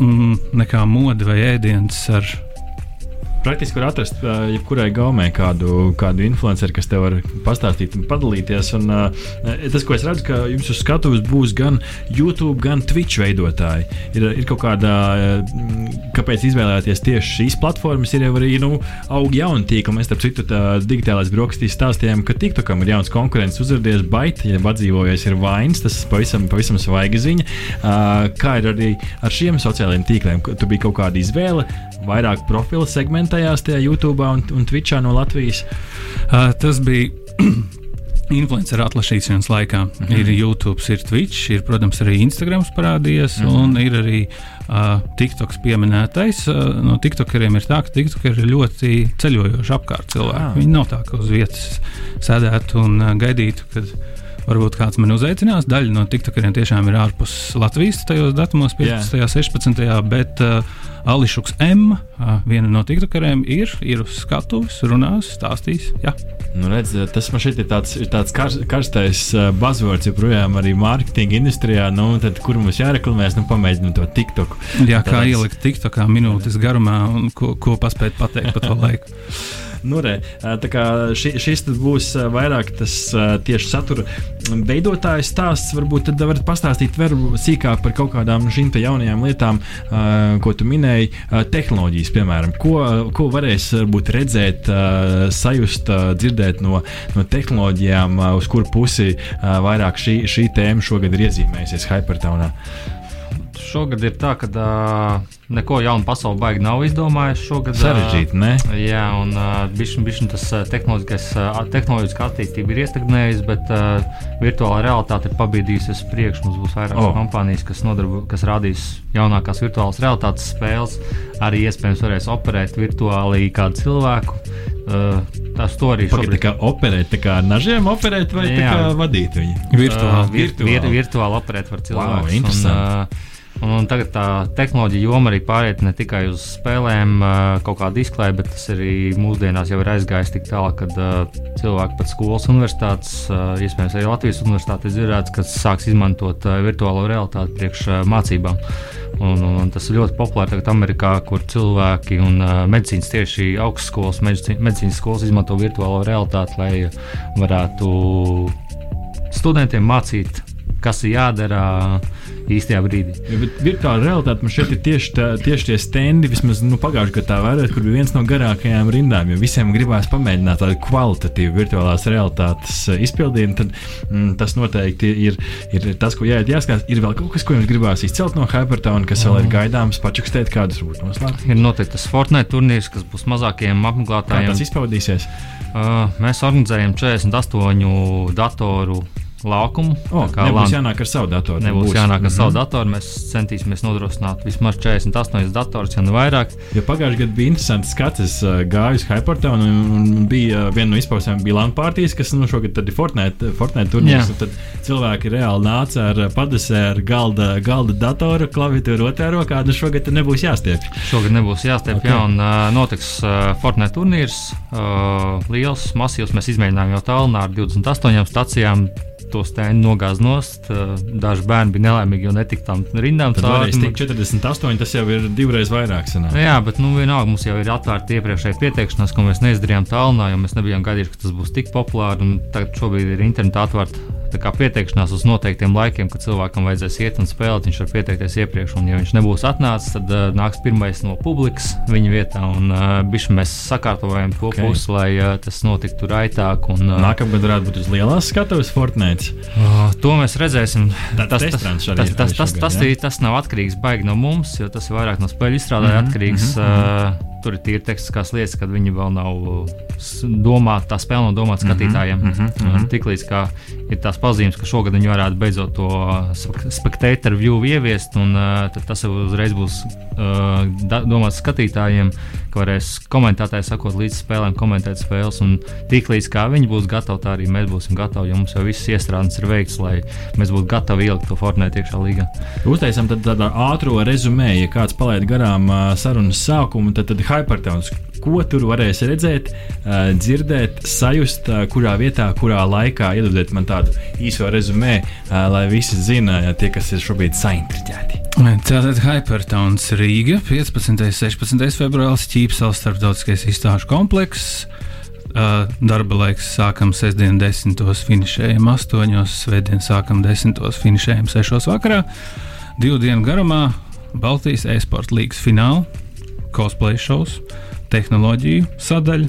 mm, nekā mode vai ēdiens ar Praktiski var atrast uh, jebkurai gaumē kādu, kādu influenceru, kas te var pastāstīt un padalīties. Un, uh, tas, ko es redzu, ka jums uz skatuves būs gan YouTube, gan Twitch veidotāji. Ir, ir kaut kāda, uh, kāpēc izvēlēties tieši šīs platformas, ir jau arī nu, augi jauni tīkli. Mēs, starp citu, tā, digitālās brokastīs stāstījām, ka TikTokam ir jauns konkurents uzrādījies baita, ja atdzīvojies ir vainas, tas pavisam, pavisam svaiga ziņa. Uh, kā ir arī ar šiem sociālajiem tīkliem? Tur bija kaut kāda izvēle, vairāk profilu segmentējās tajā YouTube un, un Twitchā no Latvijas. Uh, tas bija influenceru atlasīšanas laikā. Mm -hmm. Ir YouTube, ir Twitch, ir, protams, arī Instagram parādījies, mm -hmm. un ir arī uh, TikToks pieminētais. Uh, no TikTokeriem ir tā, ka TikTokeri ir ļoti ceļojoši apkārt cilvēki. Ah. Viņi nav tā, ka uz vietas sēdētu un uh, gaidītu, kad varbūt kāds man uzaicinās. Daļa no TikTokeriem tiešām ir ārpus Latvijas tajos datumos, 15. un 16. bet uh, Ališuks M, uh, viena no TikTokeriem, ir, ir uz skatuves, runās, stāstīs. Jā. Nu, redz, tas man šeit ir tāds, ir tāds kar, karstais uh, buzzwords, joprojām arī mārketinga industrijā. Nu, tad, kur mums jāreklamēs, nu, pamēģinām to TikTok. Jā, kā Tāds- ielikt TikTokā minūtes garumā un ko, ko paspēt pateikt pa to laiku. Nu, re, tā kā ši, šis būs vairāk tas tieši satura veidotājs stāsts. Varbūt tad varat pastāstīt vēl sīkāk par kaut kādām šīm te jaunajām lietām, ko tu minēji. Tehnoloģijas, piemēram, ko, ko varēs varbūt redzēt, sajust, dzirdēt no, no tehnoloģijām, uz kuru pusi vairāk šī, šī tēma šogad ir iezīmējusies Hypertaunā. Šogad ir tā, ka uh, neko jaunu pasauli baigi nav izdomājuši. Šogad Sarežģīti, ne? Jā, un uh, bišķiņ, bišķiņ tas uh, uh, tehnoloģiskā attīstība ir iestagnējusi, bet uh, virtuālā realitāte ir pabīdījusies uz priekšu. Mums būs vairākas oh. kompānijas, kas, nodarbo, kas rādīs jaunākās virtuālās realitātes spēles. Arī iespējams varēs operēt virtuāli kādu cilvēku. Uh, tas arī tā šobrīd kā operēt, tā kā ar nažiem operēt vai tā Jā. kā vadīt viņu? Virtuāli. Uh, vir, vir, Virtuāli. operēt var cilvēku. Wow, interesanti. Un, un, un tagad tā tehnoloģija joma arī pāriet ne tikai uz spēlēm, kaut kādu izklaidu, bet tas arī mūsdienās jau ir aizgājis tik tālu, ka cilvēki pat skolas universitātes, iespējams arī Latvijas universitātes ir redzēts, ka sāks izmantot virtuālo realitāti priekš mācībām. Un, un, un tas ir ļoti populāri tagad Amerikā, kur cilvēki un medicīnas tieši augstskolas, medicīnas skolas izmanto virtuālo realitāti, lai varētu studentiem mācīt, kas ir jādara īstajā brīdī. Ja, bet virtuāla realitāte man šeit ir tieši, tā, tieši tie stendi, vismaz nu, pagājušajā gadā, vērot, kur bija viens no garākajām rindām. Jo visiem gribās pamēģināt tādu kvalitatīvu virtuālās realitātes eh, izpildījumu, tad mm, tas noteikti ir, ir tas, ko jāiet jāskatās. Ir vēl kaut kas, ko jums gribās izcelt no Hypertona, kas vēl ir gaidāms, pačukstēt kādus varbūt noslēgt. Ir noteikti tas Fortnite turnīrs, kas būs mazākiem Kā apmeklētājiem. tas izpaudīsies? Uh, mēs organizējam 48 datoru laukumu. O, Tā kā nebūs lan- jānāk ar savu datoru. Nebūs būs. jānāk ar Mhm. savu datoru. Mēs centīsimies nodrošināt vismaz 48 datorus, ja ne vairāk. Jo pagājušajā gadā bija interesants skats. Es uh, gāju uz Hypertonu un, un bija uh, viena no izpausmēm, bija LAN partijas, kas nu, šogad ir Fortnite, Fortnite turnīrs. Tad cilvēki reāli nāca ar uh, padesē, ar galda, galda datoru, klaviatūru otrā rokā. Nu šogad nebūs jāstiep. Šogad nebūs jāstiep, Ok. okay. jā, un uh, notiks uh, Fortnite turnīrs. Uh, liels, masīvs. Mēs izmēģinājām jau tālāk ar 28 stacijām. To stēnu nogāzt nost. Daži bērni bija nelaimīgi, jo netika tam rindām Tad tikt 48, tas jau ir divreiz vairāk. Sanāk. Jā, bet nu, vienalga mums jau ir atvērta iepriekšēja pieteikšanās, ko mēs neizdarījām tālāk, jo mēs nebijām gaidījuši, ka tas būs tik populāri. un Tagad šobrīd ir internetā atvērta pieteikšanās uz noteiktiem laikiem, kad cilvēkam vajadzēs iet un spēlēt. Viņš var pieteikties iepriekš, un ja viņš nebūs atnācis, tad uh, nāks pirmais no publikas viņa vietā. Un uh, mēs sakārtojam to Ok. okay. pusi, lai uh, tas notiktu raitāk. Un, uh, Nākamgad varētu būt uz lielās skatuves Fortnite. Uh, to mēs redzēsim. Tā- tas, tas, tas, tas, tas, tas, ir- tas nav atkarīgs baigi no mums, jo tas ir vairāk no spēļu izstrādāja Mhm, atkarīgs. mhm, Uh, tur ir tīri tekstiskās lietas, kad viņi vēl nav domāti, tā spēle nav domāta skatītājiem. mhm, mhm. Tiklīdz kā ir tās pazīmes, ka šogad viņi varētu beidzot to spectator view ieviest, un tad tas jau uzreiz būs uh, domāts skatītājiem, ka varēs komentētāji sakot līdz spēlēm, komentēt spēles. Un tiklīdz kā viņi būs gatavi, tā arī mēs būsim gatavi, jo mums jau viss iestrādes ir veikts, lai mēs būtu gatavi ielikt to Fortnite iekšā līgā. Uztaisām tad tādu ātrā rezumē, ja kāds palaid garām sarunas sākumu, tad, tad Hypertons. Ko tur varēs redzēt, dzirdēt, sajust, kurā vietā, kurā laikā. Iedodiet man tādu īso rezumē, lai visi zinātu, tie, kas ir šobrīd saintriģēti. Tātad Hypertons Rīga 15. un 16. februāris Ķīpsels starptautiskais izstāžu komplekss. Uh, darba laiks sākam sestdien, 10. finišējam 8. svētdien sākam 10. finišējam 6. vakarā. Divu dienu garumā Baltijas e-sporta līnijas fināla, cosplay šovs, tehnoloģiju sadaļa,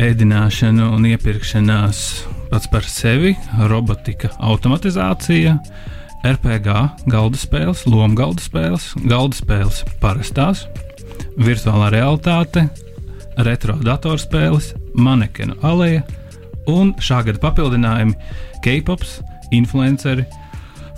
ēdināšana un iepirkšanās pats par sevi, robotika, automatizācija. RPG, galda spēles, lomu galda spēles, galda spēles parastās, virtuālā realitāte, retro datorspēles, manekenu aleja un šā gada papildinājumi K-pops, influenceri.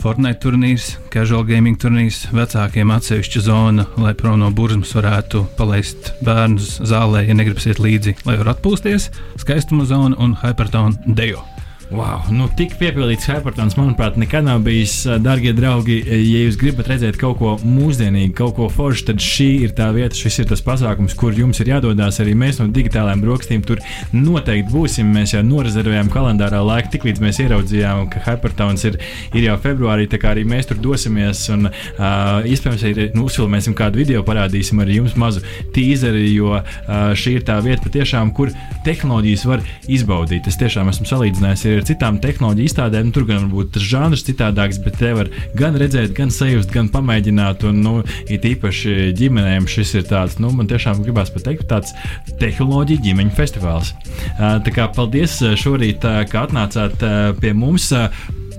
Fortnite turnīrs, casual gaming turnīrs, vecākiem atsevišķa zona, lai prom no burzmas varētu palaist bērnus zālē, ja negribas iet līdzi, lai varētu atpūsties, skaistuma zona un hypertone dejo. Wow, nu tik piepildīts Hypertons, manuprāt, nekad nav bijis, darbie draugi. Ja jūs gribat redzēt kaut ko mūsdienīgu, kaut ko foršu, tad šī ir tā vieta, šis ir tas pasākums, kur jums ir jādodas. Arī mēs no digitālajām brokastīm tur noteikti būsim. Mēs jau norezervējām kalendārā laiku, tiklīdz mēs ieraudzījām, ka Hypertons ir, ir jau februārī, tā kā arī mēs tur dosimies. Un, uh, iespējams, arī nu, uzfilmēsim kādu video, parādīsim arī jums mazu tīzeri, jo uh, šī ir tā vieta, patiešām, kur tehnoloģijas var izbaudīt. Es tiešām esmu salīdzinājis ar citām tehnoloģiju izstādēm. Nu, tur gan varbūt tas žanrs citādāks, bet te var gan redzēt, gan sajust, gan pamēģināt. Un, nu, it īpaši ģimenēm šis ir tāds, nu, man tiešām gribās pateikt, tāds tehnoloģiju ģimeņu festivāls. Tā kā paldies šorīt, ka atnācāt pie mums.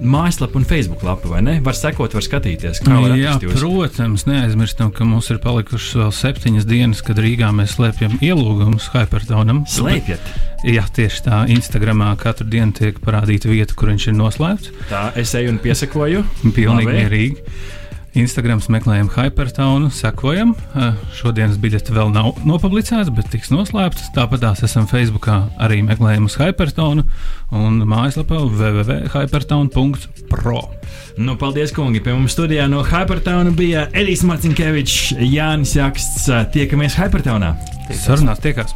Mājaslapa un Facebook lapa, vai ne? Var sekot, var skatīties. Kā var Jā, protams, neaizmirstam, ka mums ir palikušas vēl septiņas dienas, kad Rīgā mēs slēpjam ielūgumus Hypertonam. Slēpjat. Jā, tieši tā. Instagramā katru dienu tiek parādīta vieta, kur viņš ir noslēpts. Tā es eju un piesakoju. Pilnīgi mierīgi. Instagrams meklējam Hypertonu, sekojam. Eh, Šodienas biļete vēl nav nopublicēta, bet tiks noslēpta. Tāpat tās esam Facebookā arī meklējam uz Hypertonu un mājaslapā www.hypertonu.pro. Nu, paldies, kungi. Pie mums studijā no Hypertona bija Edijs Marcinkevičs, Jānis Jaksts. Tiekamies Hypertonā! Sarunās tiekās!